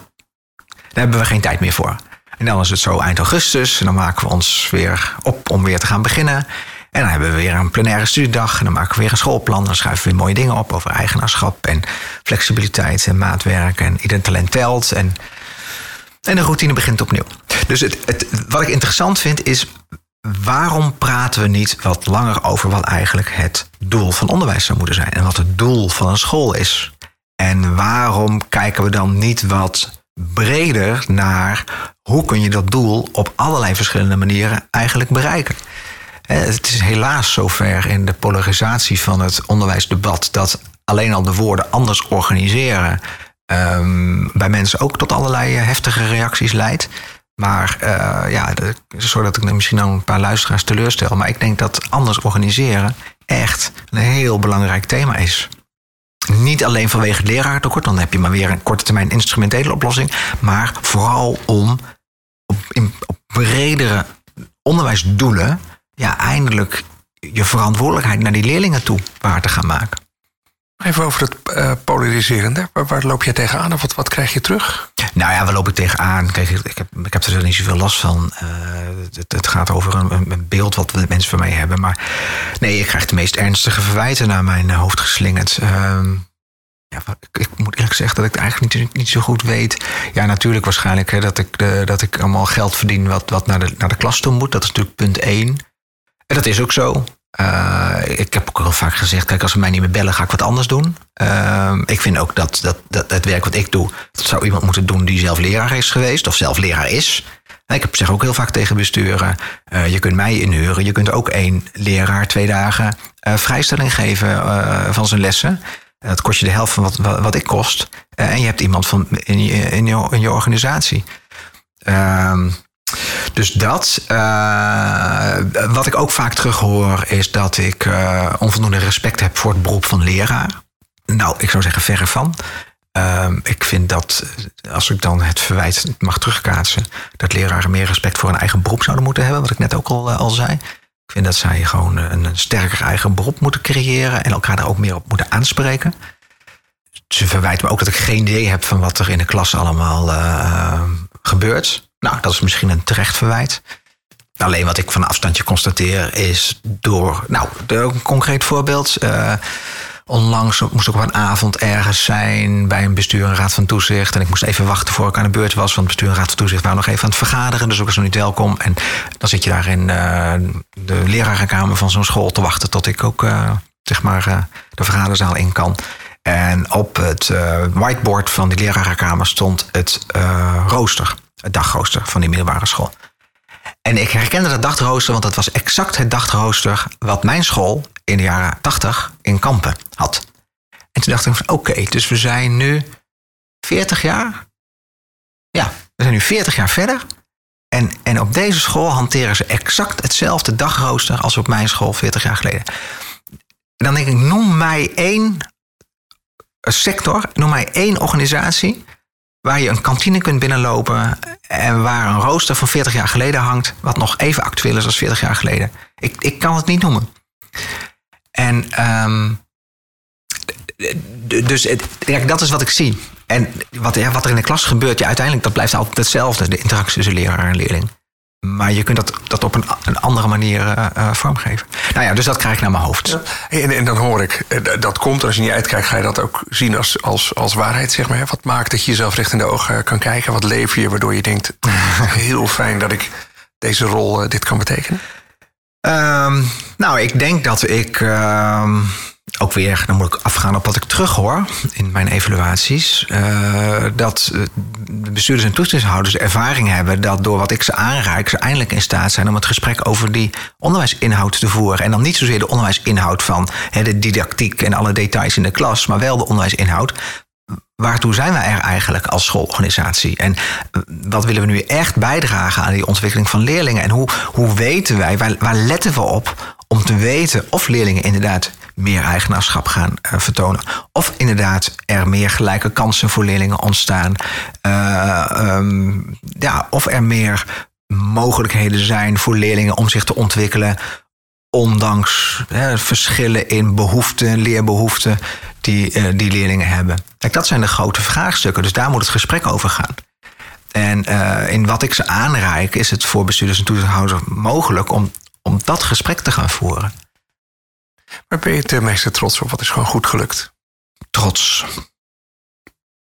[SPEAKER 1] daar hebben we geen tijd meer voor. En dan is het zo eind augustus. En dan maken we ons weer op om weer te gaan beginnen. En dan hebben we weer een plenaire studiedag. En dan maken we weer een schoolplan. Dan schrijven we weer mooie dingen op over eigenaarschap en flexibiliteit en maatwerk en ieder talent telt. En, en de routine begint opnieuw. Dus het, het, wat ik interessant vind is. Waarom praten we niet wat langer over wat eigenlijk het doel van onderwijs zou moeten zijn? En wat het doel van een school is? En waarom kijken we dan niet wat breder naar hoe kun je dat doel op allerlei verschillende manieren eigenlijk bereiken? Het is helaas zover in de polarisatie van het onderwijsdebat dat alleen al de woorden anders organiseren um, bij mensen ook tot allerlei eh, heftige reacties leidt. Maar uh, ja, zodat ik misschien dan een paar luisteraars teleurstel. Maar ik denk dat anders organiseren echt een heel belangrijk thema is. Niet alleen vanwege het leraartekort, dan heb je maar weer een korte termijn instrumentele oplossing. Maar vooral om op, in, op bredere onderwijsdoelen ja, eindelijk je verantwoordelijkheid naar die leerlingen toe waar te gaan maken.
[SPEAKER 2] Even over het uh, polariserende. Waar, waar, loop je tegenaan of wat, wat krijg je terug?
[SPEAKER 1] Nou ja, waar loop ik tegenaan? Kijk, ik heb, ik heb er niet zoveel last van. Uh, het, het, gaat over een, een, beeld wat de mensen van mij hebben. Maar nee, ik krijg de meest ernstige verwijten naar mijn hoofd geslingerd. Uh, ja, ik, moet eerlijk zeggen dat ik het eigenlijk niet, niet zo goed weet. Ja, natuurlijk waarschijnlijk hè, dat, ik de, dat ik allemaal geld verdien wat, wat naar, de, naar de klas toe moet. Dat is natuurlijk punt één. En dat is ook zo. Uh, ik heb ook al vaak gezegd, kijk, als ze mij niet meer bellen, ga ik wat anders doen. Uh, ik vind ook dat, dat, dat het werk wat ik doe, dat zou iemand moeten doen die zelf leraar is geweest of zelf leraar is. Ik heb, zeg ook heel vaak tegen besturen, uh, je kunt mij inhuren. Je kunt ook één leraar twee dagen vrijstelling geven van zijn lessen. Dat kost je de helft van wat, wat, wat ik kost. en je hebt iemand van, in, je, in, je, in organisatie. Ehm, dus dat. Uh, wat ik ook vaak terughoor is dat ik uh, onvoldoende respect heb voor het beroep van leraar. Nou, ik zou zeggen verre van. Uh, ik vind dat, als ik dan het verwijt mag terugkaatsen, dat leraren meer respect voor hun eigen beroep zouden moeten hebben, wat ik net ook al, al zei. Ik vind dat zij gewoon een, een sterker eigen beroep moeten creëren en elkaar daar ook meer op moeten aanspreken. Ze verwijten me ook dat ik geen idee heb van wat er in de klas allemaal gebeurt. Nou, dat is misschien een terecht verwijt. Alleen wat ik van afstandje constateer is door. Nou, een concreet voorbeeld. Uh, onlangs moest ik op een avond ergens zijn bij een bestuur en raad van toezicht. En ik moest even wachten voor ik aan de beurt was. Want bestuur en raad van toezicht waren nog even aan het vergaderen. Dus ik was nog niet welkom. En dan zit je daar in uh, de lerarenkamer van zo'n school te wachten tot ik ook uh, zeg maar de vergaderzaal in kan. En op het whiteboard van die lerarenkamer stond het rooster het dagrooster van die middelbare school. En ik herkende dat dagrooster, want dat was exact het dagrooster wat mijn school in de jaren 80 in Kampen had. En toen dacht ik van oké, dus we zijn nu 40 jaar. Ja, we zijn nu 40 jaar verder. En, en op deze school hanteren ze exact hetzelfde dagrooster als op mijn school 40 jaar geleden. En dan denk ik, noem mij één sector, noem mij één organisatie waar je een kantine kunt binnenlopen en waar een rooster van 40 jaar geleden hangt, wat nog even actueel is als 40 jaar geleden. Ik, ik kan het niet noemen. En ehm, dus het, dat is wat ik zie. En wat, ja, wat er in de klas gebeurt, ja, uiteindelijk dat blijft altijd hetzelfde, de interactie tussen leraar en leerling. Maar je kunt dat, dat op een, een andere manier uh, vormgeven. Nou ja, dus dat krijg ik naar mijn hoofd.
[SPEAKER 2] En, en, dan hoor ik, eh, dat komt, als je niet uitkijkt, ga je dat ook zien als, als, als waarheid, zeg maar. Wat maakt dat je jezelf recht in de ogen kan kijken? Wat leef je, waardoor je denkt, heel fijn dat ik deze rol dit kan betekenen?
[SPEAKER 1] Um, nou, ik denk dat ik... Uh, ook weer, dan moet ik afgaan op wat ik terughoor in mijn evaluaties. Uh, dat de bestuurders en toezichthouders ervaring hebben dat door wat ik ze aanraak, ze eindelijk in staat zijn om het gesprek over die onderwijsinhoud te voeren. En dan niet zozeer de onderwijsinhoud van de didactiek en alle details in de klas, maar wel de onderwijsinhoud. Waartoe zijn wij er eigenlijk als schoolorganisatie? En wat willen we nu echt bijdragen aan die ontwikkeling van leerlingen? En hoe, hoe weten wij, waar, waar letten we op om te weten of leerlingen inderdaad meer eigenaarschap gaan uh, vertonen. Of inderdaad er meer gelijke kansen voor leerlingen ontstaan. Uh, um, ja, of er meer mogelijkheden zijn voor leerlingen om zich te ontwikkelen. Ondanks hè, verschillen in behoeften, leerbehoeften die, uh, die leerlingen hebben. Kijk, dat zijn de grote vraagstukken. Dus daar moet het gesprek over gaan. En in wat ik ze aanreik, is het voor bestuurders en toezichthouders mogelijk om, om dat gesprek te gaan voeren.
[SPEAKER 2] Waar ben je het meeste trots op? Wat is gewoon goed gelukt?
[SPEAKER 1] Trots.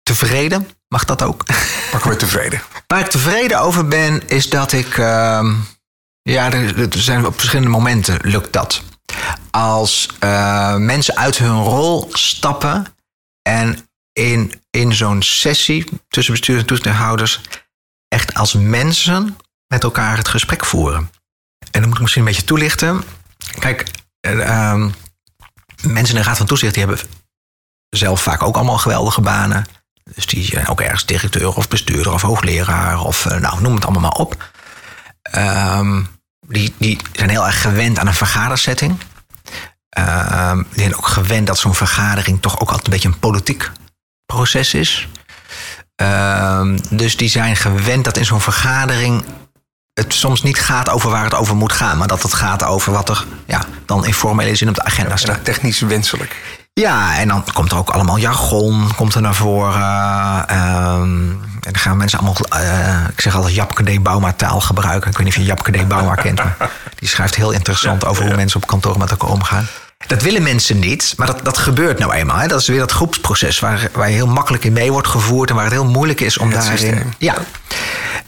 [SPEAKER 1] Tevreden? Mag dat ook?
[SPEAKER 2] Ben je tevreden?
[SPEAKER 1] Waar ik tevreden over ben, is dat ik. Uh, ja, er, zijn op verschillende momenten lukt dat. Als uh, mensen uit hun rol stappen en in, in zo'n sessie tussen bestuurders en toezichthouders echt als mensen met elkaar het gesprek voeren. En dan moet ik misschien een beetje toelichten. Kijk, uh, mensen in de Raad van Toezicht die hebben zelf vaak ook allemaal geweldige banen. Dus die zijn ook ergens directeur of bestuurder of hoogleraar of uh, nou, noem het allemaal maar op. Um, die, die zijn heel erg gewend aan een vergadersetting. Um, die zijn ook gewend dat zo'n vergadering toch ook altijd een beetje een politiek proces is. Dus die zijn gewend dat in zo'n vergadering het soms niet gaat over waar het over moet gaan, maar dat het gaat over wat er ja, dan in formele zin op de agenda staat. Ja,
[SPEAKER 2] technisch wenselijk.
[SPEAKER 1] Ja, en dan komt er ook allemaal jargon komt er naar voren. Um, en dan gaan mensen allemaal, uh, ik zeg altijd Japke D. Bauma taal gebruiken. Ik weet niet of je Japke D. Bauma kent, maar die schrijft heel interessant over hoe mensen op kantoor met elkaar omgaan. Dat willen mensen niet, maar dat, dat gebeurt nou eenmaal. Hè. Dat is weer dat groepsproces waar, waar je heel makkelijk in mee wordt gevoerd en waar het heel moeilijk is om daarin. Systeem. Ja.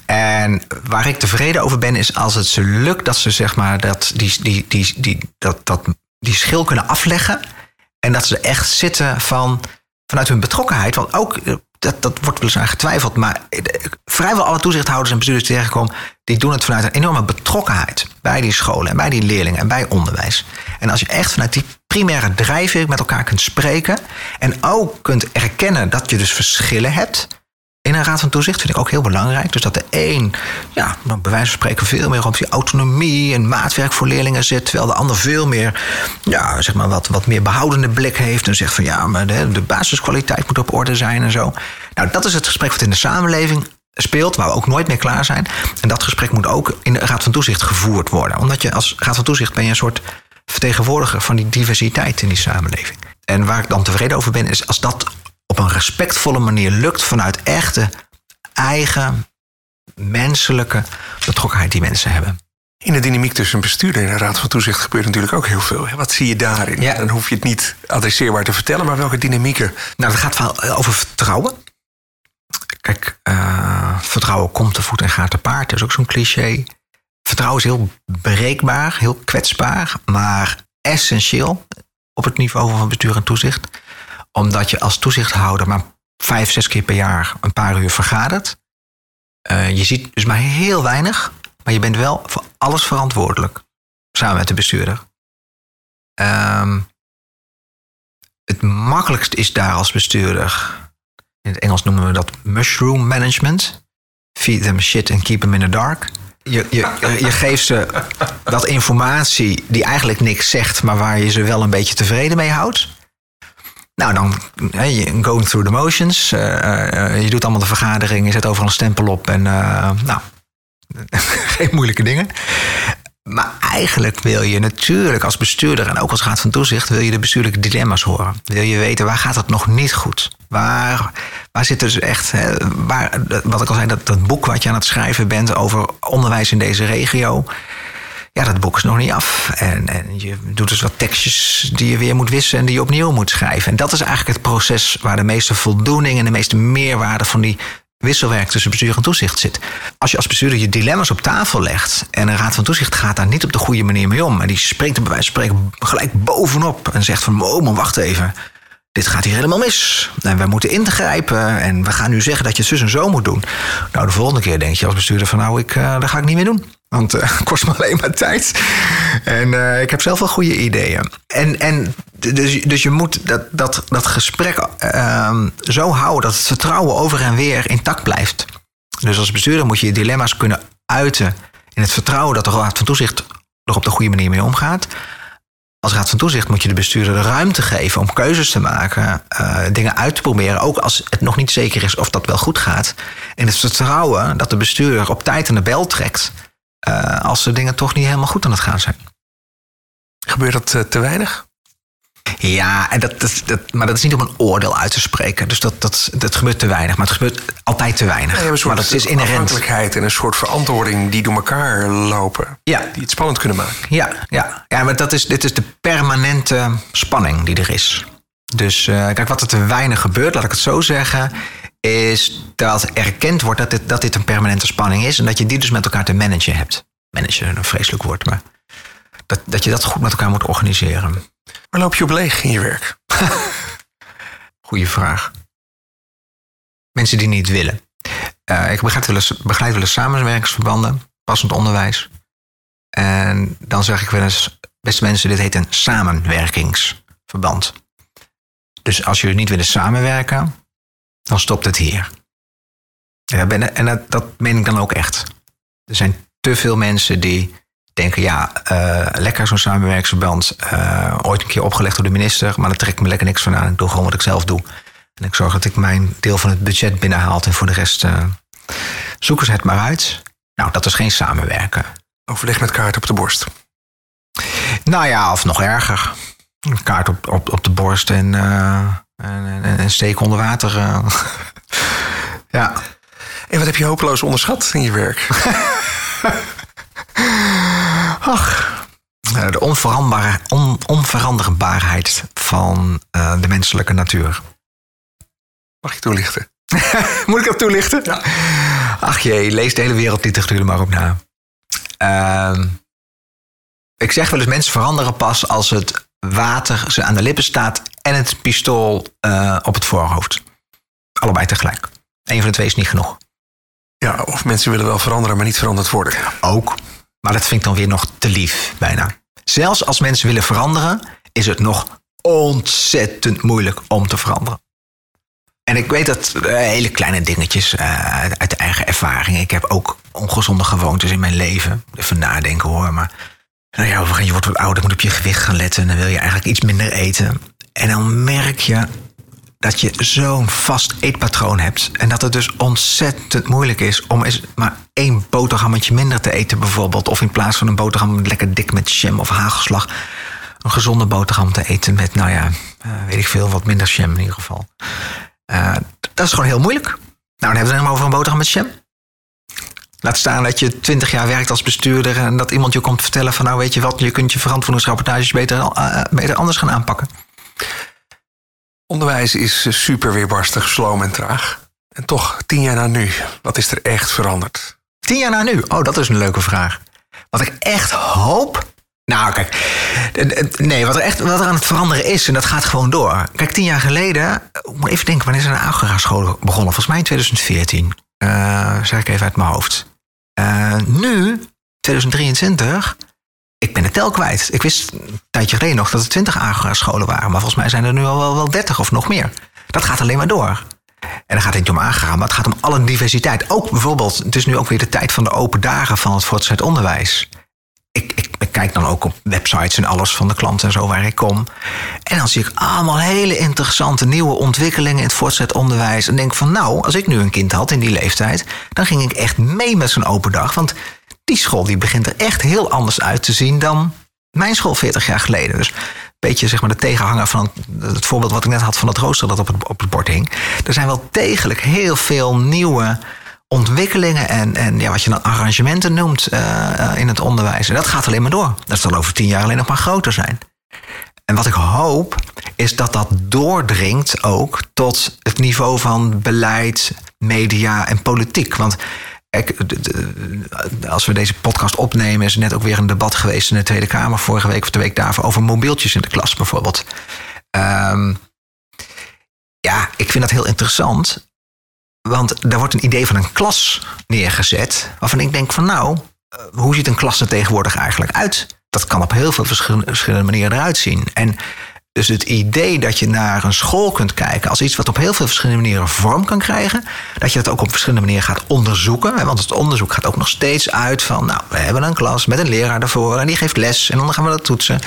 [SPEAKER 1] En waar ik tevreden over ben, is als het ze lukt dat ze zeg maar dat die, die, die, die, dat, dat, die schil kunnen afleggen. En dat ze echt zitten van, vanuit hun betrokkenheid. Want ook, dat, dat wordt wel eens aan getwijfeld, maar vrijwel alle toezichthouders en bestuurders die tegenkomen, die doen het vanuit een enorme betrokkenheid bij die scholen en bij die leerlingen en bij onderwijs. En als je echt vanuit die primaire drijfveer met elkaar kunt spreken en ook kunt erkennen dat je dus verschillen hebt in een raad van toezicht vind ik ook heel belangrijk. Dus dat de een, ja, bij wijze van spreken, veel meer op die autonomie en maatwerk voor leerlingen zit. Terwijl de ander veel meer, ja, zeg maar, wat, wat meer behoudende blik heeft. En zegt van ja, maar de, de basiskwaliteit moet op orde zijn en zo. Nou, dat is het gesprek wat in de samenleving speelt, waar we ook nooit meer klaar zijn. En dat gesprek moet ook in de Raad van Toezicht gevoerd worden. Omdat je als Raad van Toezicht ben je een soort vertegenwoordiger van die diversiteit in die samenleving. En waar ik dan tevreden over ben, is als dat op een respectvolle manier lukt vanuit echte eigen menselijke betrokkenheid die mensen hebben.
[SPEAKER 2] In de dynamiek tussen bestuurder en de Raad van Toezicht gebeurt natuurlijk ook heel veel. Wat zie je daarin? Ja. Dan hoef je het niet adresseerbaar te vertellen, maar welke dynamieken?
[SPEAKER 1] Nou, het gaat wel over vertrouwen. Kijk, uh, vertrouwen komt te voet en gaat te paard. Dat is ook zo'n cliché. Vertrouwen is heel bereikbaar, heel kwetsbaar, maar essentieel op het niveau van bestuur en toezicht omdat je als toezichthouder maar vijf, zes keer per jaar een paar uur vergadert. Uh, je ziet dus maar heel weinig, maar je bent wel voor alles verantwoordelijk. Samen met de bestuurder. Um, het makkelijkst is daar als bestuurder. In het Engels noemen we dat mushroom management. Feed them shit and keep them in the dark. Je, je, je geeft ze dat informatie die eigenlijk niks zegt, maar waar je ze wel een beetje tevreden mee houdt. Nou, dan je going through the motions. Eh, eh, je doet allemaal de vergadering, je zet overal een stempel op en eh, nou, geen moeilijke dingen. Maar eigenlijk wil je natuurlijk als bestuurder en ook als raad van toezicht... wil je de bestuurlijke dilemma's horen. Wil je weten waar gaat het nog niet goed? Waar, waar zit dus echt... Waar, wat ik al zei, dat, dat boek wat je aan het schrijven bent... over onderwijs in deze regio... Ja, dat boek is nog niet af. En, en je doet dus wat tekstjes die je weer moet wissen... en die je opnieuw moet schrijven. En dat is eigenlijk het proces waar de meeste voldoening... en de meeste meerwaarde van die wisselwerk tussen bestuur en toezicht zit. Als je als bestuurder je dilemma's op tafel legt en een raad van toezicht gaat daar niet op de goede manier mee om en die springt er bij wijze van spreken gelijk bovenop en zegt van oh man wacht even, dit gaat hier helemaal mis en we moeten ingrijpen en we gaan nu zeggen dat je het zus en zo moet doen. Nou de volgende keer denk je als bestuurder van nou ik, uh, dat ga ik niet meer doen. Want uh, het kost me alleen maar tijd. En uh, ik heb zelf wel goede ideeën. En, en dus, dus je moet dat, dat, dat gesprek uh, zo houden dat het vertrouwen over en weer intact blijft. Dus als bestuurder moet je je dilemma's kunnen uiten in het vertrouwen dat de Raad van Toezicht er op de goede manier mee omgaat. Als Raad van Toezicht moet je de bestuurder de ruimte geven om keuzes te maken, uh, dingen uit te proberen, ook als het nog niet zeker is of dat wel goed gaat. En het vertrouwen dat de bestuurder op tijd aan de bel trekt uh, als de dingen toch niet helemaal goed aan het gaan zijn.
[SPEAKER 2] Gebeurt dat uh, te weinig?
[SPEAKER 1] Ja, en dat, dat, dat, maar dat is niet om een oordeel uit te spreken. Dus dat, dat, dat gebeurt te weinig. Maar het gebeurt altijd te weinig.
[SPEAKER 2] Ja,
[SPEAKER 1] maar dat is inherent.
[SPEAKER 2] afhankelijkheid en een soort verantwoording die door elkaar lopen.
[SPEAKER 1] Ja.
[SPEAKER 2] Die het spannend kunnen maken.
[SPEAKER 1] Ja, ja. ja maar dat is, dit is de permanente spanning die er is. Dus uh, kijk, wat er te weinig gebeurt, laat ik het zo zeggen, is dat erkend wordt dat dit, dat dit een permanente spanning is en dat je die dus met elkaar te managen hebt. Managen, een vreselijk woord, maar dat, dat je dat goed met elkaar moet organiseren.
[SPEAKER 2] Waar loop je op leeg in je werk?
[SPEAKER 1] Goeie vraag. Mensen die niet willen. Uh, ik begeleid wel, eens, wel samenwerkingsverbanden, passend onderwijs. En dan zeg ik wel eens, beste mensen, dit heet een samenwerkingsverband. Dus als jullie niet willen samenwerken, dan stopt het hier. En dat, dat meen ik dan ook echt. Er zijn te veel mensen die denken, ja, uh, lekker zo'n samenwerksverband. Uh, ooit een keer opgelegd door de minister, maar daar trek ik me lekker niks van aan. Ik doe gewoon wat ik zelf doe. En ik zorg dat ik mijn deel van het budget binnenhaal. En voor de rest uh, zoeken ze het maar uit. Nou, dat is geen samenwerken.
[SPEAKER 2] Overleg met kaart op de borst.
[SPEAKER 1] Nou ja, of nog erger. Een kaart op, op, op de borst en, en, en, en steek onder water. ja.
[SPEAKER 2] En wat heb je hopeloos onderschat in je werk?
[SPEAKER 1] Ach, de onveranderbare, on, onveranderbaarheid van uh, de menselijke natuur.
[SPEAKER 2] Mag ik toelichten?
[SPEAKER 1] Moet ik dat toelichten?
[SPEAKER 2] Ja.
[SPEAKER 1] Ach jee, lees de hele wereldliteratuur er maar op na. Uh, ik zeg wel eens, mensen veranderen pas als het water ze aan de lippen staat en het pistool uh, op het voorhoofd. Allebei tegelijk. Eén van de twee is niet genoeg.
[SPEAKER 2] Ja, of mensen willen wel veranderen, maar niet veranderd worden.
[SPEAKER 1] Ook. Maar dat vind ik dan weer nog te lief, bijna. Zelfs als mensen willen veranderen, is het nog ontzettend moeilijk om te veranderen. En ik weet dat uh, hele kleine dingetjes uh, uit de eigen ervaring. Ik heb ook ongezonde gewoontes in mijn leven. Even nadenken hoor. Maar nou ja, je wordt wat ouder, moet op je gewicht gaan letten. En dan wil je eigenlijk iets minder eten. En dan merk je dat je zo'n vast eetpatroon hebt. En dat het dus ontzettend moeilijk is om eens maar één boterhammetje minder te eten, bijvoorbeeld. Of in plaats van een boterham lekker dik met jam of hagelslag, een gezonde boterham te eten met, nou ja, uh, weet ik veel, wat minder jam in ieder geval. Uh, dat is gewoon heel moeilijk. Nou, dan hebben we het helemaal over een boterham met jam. Laat staan dat je twintig jaar werkt als bestuurder en dat iemand je komt vertellen van, nou weet je wat, je kunt je verantwoordingsrapportages beter, uh, beter anders gaan aanpakken.
[SPEAKER 2] Onderwijs is super weerbarstig, sloom en traag. En toch, tien jaar na nu, wat is er echt veranderd?
[SPEAKER 1] Tien jaar na nu? Oh, dat is een leuke vraag. Wat ik echt hoop. Nou, kijk. Nee, wat er echt wat er aan het veranderen is, en dat gaat gewoon door. Kijk, tien jaar geleden. Moet even denken, wanneer is er een Agora school begonnen? Volgens mij in 2014. Uh, zeg ik even uit mijn hoofd. Uh, nu, 2023 ik ben de tel kwijt. Ik wist een tijdje geleden nog dat er 20 Agora-scholen waren. Maar volgens mij zijn er nu al wel, wel 30 of nog meer. Dat gaat alleen maar door. En dan gaat het niet om Agora, maar het gaat om alle diversiteit. Ook bijvoorbeeld, het is nu ook weer de tijd van de open dagen van het voortgezet onderwijs. Ik, ik, ik kijk dan ook op websites en alles van de klanten en zo waar ik kom. En dan zie ik allemaal hele interessante nieuwe ontwikkelingen in het voortgezet onderwijs. En denk van nou, als ik nu een kind had in die leeftijd, dan ging ik echt mee met zo'n open dag. Want die school die begint er echt heel anders uit te zien dan mijn school 40 jaar geleden. Dus een beetje zeg maar de tegenhanger van het, voorbeeld wat ik net had van het rooster dat op het, op het bord hing. Er zijn wel degelijk heel veel nieuwe ontwikkelingen en, en ja, wat je dan arrangementen noemt uh, in het onderwijs. En dat gaat alleen maar door. Dat zal over tien jaar alleen nog maar groter zijn. En wat ik hoop, is dat dat doordringt ook tot het niveau van beleid, media en politiek. Want als we deze podcast opnemen, is er net ook weer een debat geweest in de Tweede Kamer vorige week of de week daarvoor over mobieltjes in de klas bijvoorbeeld. Um, ja, ik vind dat heel interessant. Want daar wordt een idee van een klas neergezet. Waarvan ik denk van nou, eh, hoe ziet een klas er tegenwoordig eigenlijk uit? Dat kan op heel veel verschillende manieren eruit zien. En dus het idee dat je naar een school kunt kijken als iets wat op heel veel verschillende manieren vorm kan krijgen, dat je dat ook op verschillende manieren gaat onderzoeken. Want het onderzoek gaat ook nog steeds uit van, nou, we hebben een klas met een leraar daarvoor en die geeft les en dan gaan we dat toetsen.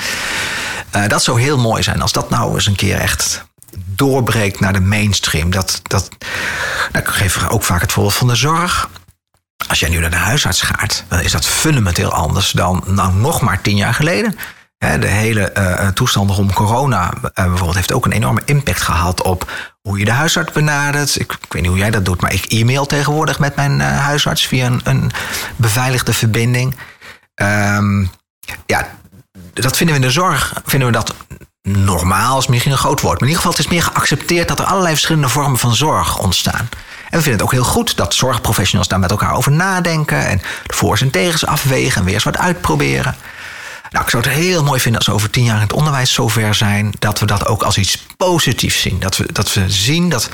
[SPEAKER 1] Uh, dat zou heel mooi zijn als dat nou eens een keer echt doorbreekt naar de mainstream. Dat, dat, nou, ik geef ook vaak het voorbeeld van de zorg. Als jij nu naar de huisarts gaat, dan is dat fundamenteel anders dan nou, nog maar tien jaar geleden. De hele uh, toestand rond corona uh, bijvoorbeeld heeft ook een enorme impact gehad op hoe je de huisarts benadert. Ik, ik weet niet hoe jij dat doet, maar ik e-mail tegenwoordig met mijn huisarts via een, een beveiligde verbinding. Um, ja, dat vinden we in de zorg, vinden we dat normaal is misschien een groot woord. Maar in ieder geval, het is meer geaccepteerd dat er allerlei verschillende vormen van zorg ontstaan. En we vinden het ook heel goed dat zorgprofessionals daar met elkaar over nadenken en de voor's en tegens afwegen en weer eens wat uitproberen. Nou, ik zou het heel mooi vinden als we over tien jaar in het onderwijs zover zijn dat we dat ook als iets positiefs zien. Dat we, dat we zien dat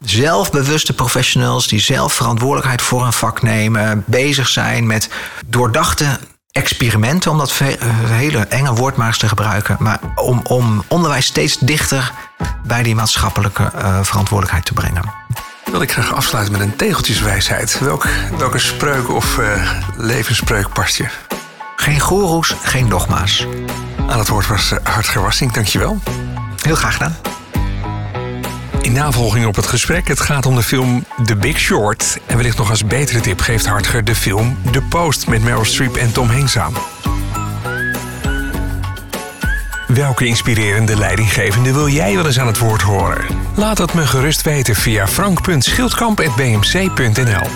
[SPEAKER 1] zelfbewuste professionals die zelf verantwoordelijkheid voor een vak nemen, bezig zijn met doordachte experimenten, om dat hele enge woord maar eens te gebruiken, maar om, om onderwijs steeds dichter bij die maatschappelijke uh, verantwoordelijkheid te brengen.
[SPEAKER 2] Wil ik graag afsluiten met een tegeltjeswijsheid. Welk, welke spreuk of uh, levensspreuk past je?
[SPEAKER 1] Geen goeroes, geen dogma's.
[SPEAKER 2] Aan het woord was uh, Hartger Wassing, dankjewel.
[SPEAKER 1] Heel graag gedaan.
[SPEAKER 2] In navolging op het gesprek, het gaat om de film The Big Short. En wellicht nog als betere tip geeft Hartger de film The Post met Meryl Streep en Tom Hanks aan. Welke inspirerende leidinggevende wil jij wel eens aan het woord horen? Laat het me gerust weten via frank.schildkamp.bmc.nl